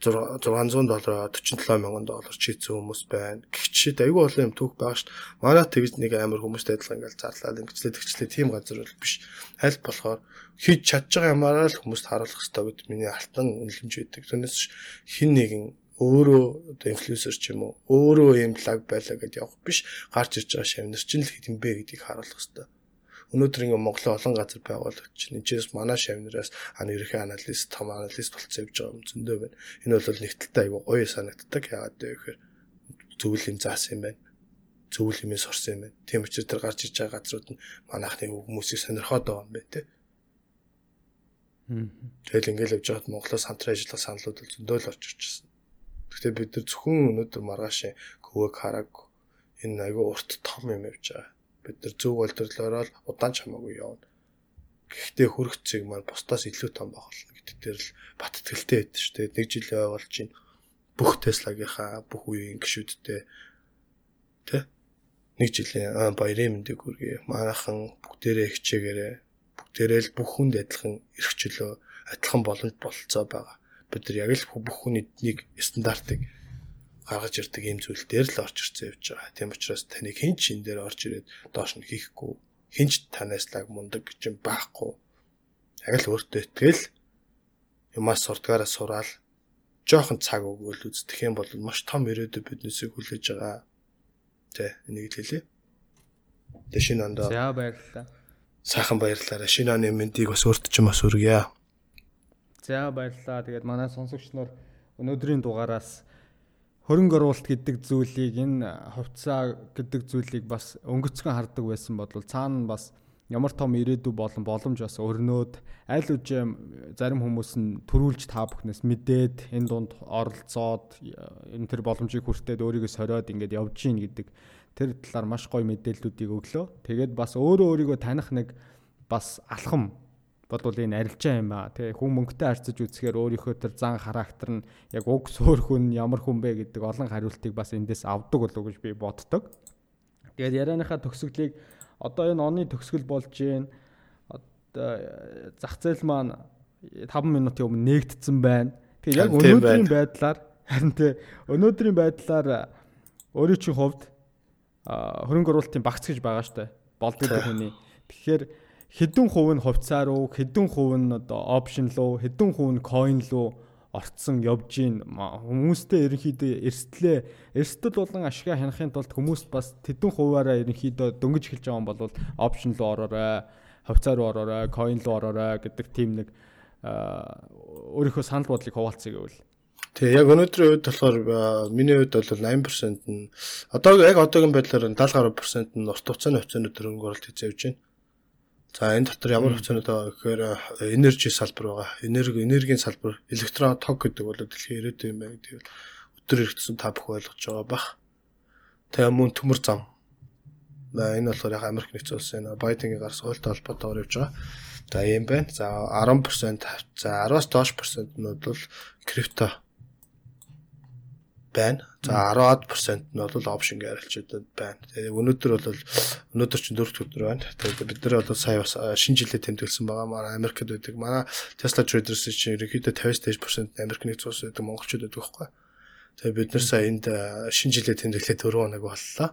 600 доллараа 47 мянган доллар чийсэн хүмүүс байна. Гэхдээ айгүй олон юм түүх байгаа шүү дээ. Манай тэгж нэг амар хүмүүстэй адилхан ингээл зарлаа ингэчлээ тэгчлээ тийм газар бол биш. Аль болохоор хийж чадж байгаа юмараа л хүмүүст харуулах хэрэгтэй гэдэг миний алтан үнэлэмж байдаг. Түүнээс хин нэгэн өөрөө одоо инфлюенсер ч юм уу өөрөө юм лаг байлаа гэдээ явах биш гарч ирж байгаа шавнар чинь л хэд юм бэ гэдгийг харуулах хэрэгтэй. Өнөөдөр ингээ Монголын олон газар байгуулагдаж байна. Эндээс манай шавнараас аны ерхий аналист, том аналист болцсон явж байгаа юм зөндөө байна. Энэ бол нэгтэлтэй айгүй гоё санагддаг. Яагаад гэвэл зөвл юм заасан юм байна. Зөвл юмээс орсон юм байна. Тийм учраас тэр гарч иж байгаа газрууд нь манайхны хүмүүсийг сонирхоод байгаа юм байна те. Тэгэл ингээл явж байгаад Монголоос хамтран ажиллах саналууд зөндөө л орж ирчихсэн. Гэхдээ бид нар зөвхөн өнөөдөр маргааш көвөг хараг энэ айгүй урт том юм явж байгаа бид нар зөв боловсролоор л удаан ч хамаагүй явна. Гэхдээ хүрх цэг маань бусдаас илүү том байх болно гэдэг дээр л бат итгэлтэй байд шүү дээ. Нэг жил явуулж чинь бүх Tesla-гийнхаа бүх үеийн гişүүдтэй тэ нэг жилийн баярын мэндийг хүргэе. Манайхан бүгдээрээ хичээгээрээ бүгдээрээ л бүх хүнд адилхан эрхчлөө адилхан боломж бололцоо байгаа. Бид нар яг л бүх хүний нэг стандартыг гаргаж ирдэг юм зүйл дээр л орж ирсэн явж байгаа. Тийм учраас таны хэн ч энэ дээр орж ирээд доош нь хийхгүй хэн ч танаас лаг мундаг гэж юм байхгүй. Яг л өөртөө итгэл юмас сурдгаараа сураал жоохон цаг өгөөл үздэх юм бол маш том ирээдүй биднээсээ хүлээж байгаа. Тэ энийг л хэлье. Тэ шинэ ондоо. За баярлалаа. Сайхан баярлалаа. Шинэ оны мэндийг бас өөрт ч юм бас өргөе. За баярлалаа. Тэгээд манай сонсогч нар өнөөдрийн дугаараас хөрөнгө оруулалт гэдэг зүйлийг энэ хувьцаа гэдэг зүйлийг бас өнгөцгөн хардаг байсан бодвол цаана бас ямар том ирээдүй болон боломж бас өрнөөд аль үжим зарим хүмүүс нь төрүүлж та бүхнээс мэдээд энэ дунд оролцоод энэ төр боломжийг хүртээд өөрийгөө сориод ингээд явж гин гэдэг тэр талаар маш гоё мэдээллүүдийг өглөө. Тэгээд бас өөрөө өөрийгөө таних нэг бас алхам бодвол энэ арилжаа юм аа. Тэгээ хүн мөнгөтэй харьцаж үзэхээр өөрийнхөө тэр зан характер нь яг уг суур хүн ямар хүн бэ гэдэг олон хариултыг бас эндээс авдаг болов гэж би боддог. Тэгээд ярианыхаа төгсгөлийг одоо энэ оны төгсгөл болж гин одоо зах зээл маань 5 минутын өмнө нээгдсэн байна. Тэгээд яг өнөөдрийн байдлаар харин тэ өнөөдрийн байдлаар өөрийн чинь хувьд хөрөнгө оруулалтын багц гэж байгаа штэ. Болдог (laughs) хүний. Тэгэхээр хэдэн хувь нь хувьцаа руу, хэдэн хувь нь одоо опшн руу, хэдэн хувь нь coin руу орцсон явж гин. Хүмүүстэй ерөнхийдөө эрсдлээ. Эрсдэл болон ашигла хянахын тулд хүмүүс бас тэдэн хуваараа ерөнхийдөө дөнгөж эхэлж байгаа юм бол опшн руу ороорой, хувьцаа руу ороорой, coin руу ороорой гэдэг тийм нэг өөрийнхөө санал бодлыг хуваалцъя гэвэл. Тэгээ яг өнөөдрийн үед болохоор миний хувьд бол 8% нь одоо яг одоогийн байдлаар 70 гаруй процент нь урт хугацааны хувьцааны төрөнгө оруулалт хийж явж байна. За энэ дотор ямар хувьцаанууд байгаа гэхээр энержи салбар байгаа. Энерги энергийн салбар, электрон тог гэдэг бол дэлхийн ирээдүйн юм байна гэдэг бол өдөр иргэдсэн та бүх ойлгож байгаа бах. Тэгээ мөн төмөр зам. Энэ болохоор яг Америк нэгдсэн улсын Байденгийн гар суулттай холбоотойгоор явж байгаа. За ийм байна. За 10% за 10-аас доош процентнууд бол крипто байна. За 10% нь бол опшн гарилчудад байна. Тэгээ өнөөдөр бол өнөөдөр чинь дөрөвт өдөр байна. Тэгээ бид нар бол сая бас шинэ жилээр тэмдэглэсэн байгаа. Манай Америкт байдаг. Манай Tesla traders чинь ерөнхийдөө 50% Америк нэгдсэн улс байдаг монголчууд байдаг байхгүй. Тэгээ бид нар сая энд шинэ жилээр тэмдэглээд 4 хоног боллоо.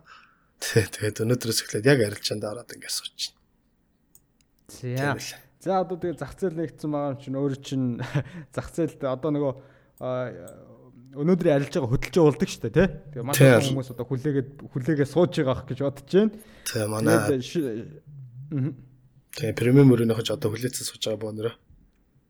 Тэгээд өнөөдрөөс эхлээд яг арилжаанд ороод ингэ сууж байна. За. За одоо тэгээ зах зээл нэгдсэн байгаа юм чинь өөр чинь (laughs) зах зээлд одоо нөгөө өнөөдрийн арилж байгаа хөдөлж уулдаг шүү дээ тий. Тэгээ манай хүмүүс одоо хүлээгээд хүлээгээ сууж байгаа ах гэж бодож байна. Тэгээ манай Тэгээ премиум өрөөнийхөж одоо хүлээцэн сууж байгаа боо нэрэ.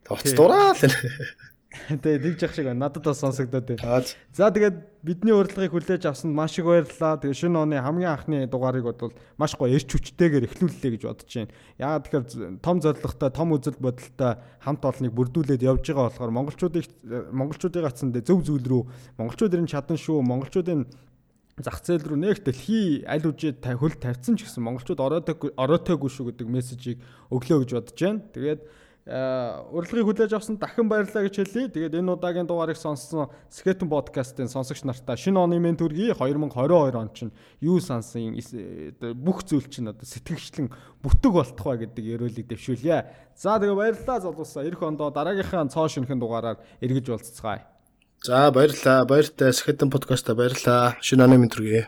Тавц дураал. Тэгээ тэгж явах шиг надад бас сонсогдоод байна. За тэгээд бидний урилгыг хүлээж авсанд маш их баярлалаа. Тэгээ шинэ оны хамгийн анхны дугаарыг бол маш гоё эрч хүчтэйгээр эхлүүллээ гэж бодож байна. Яагаад тэгэхээр том зорилготой, том үзэл бодолтой хамт олныг бүрдүүлээд явж байгаа болохоор монголчуудыг монголчуудын гацсан зөв зүйл рүү монголчуудын чадан шүү, монголчуудын зах зээл рүү нэг дэлхий аль үжид хөл тавьсан ч гэсэн монголчууд оройтойг оройтойгүй шүү гэдэг мессежийг өглөө гэж бодож байна. Тэгээд урилгыг хүлээж авсан дахин баярлалаа гэж хэлье. Тэгээд энэ удаагийн дугаарыг сонссон Skeleton podcast-ын сонсогч нартаа шинэ оны мен төргий 2022 он чинь юу сансан бүх зүйл чинь одоо сэтгэгчлэн бүтэг болтох ба гэдэг ерөөлийг дэвшүүлье. За тэгээ баярлалаа залуусаа. Ирэх ондоо дараагийнхаа цоо шинхэн дугаараар эргэж уулзцгаая. За баярлалаа. Баяртай Skeleton podcast-а баярлалаа. Шинэ оны мен төргий.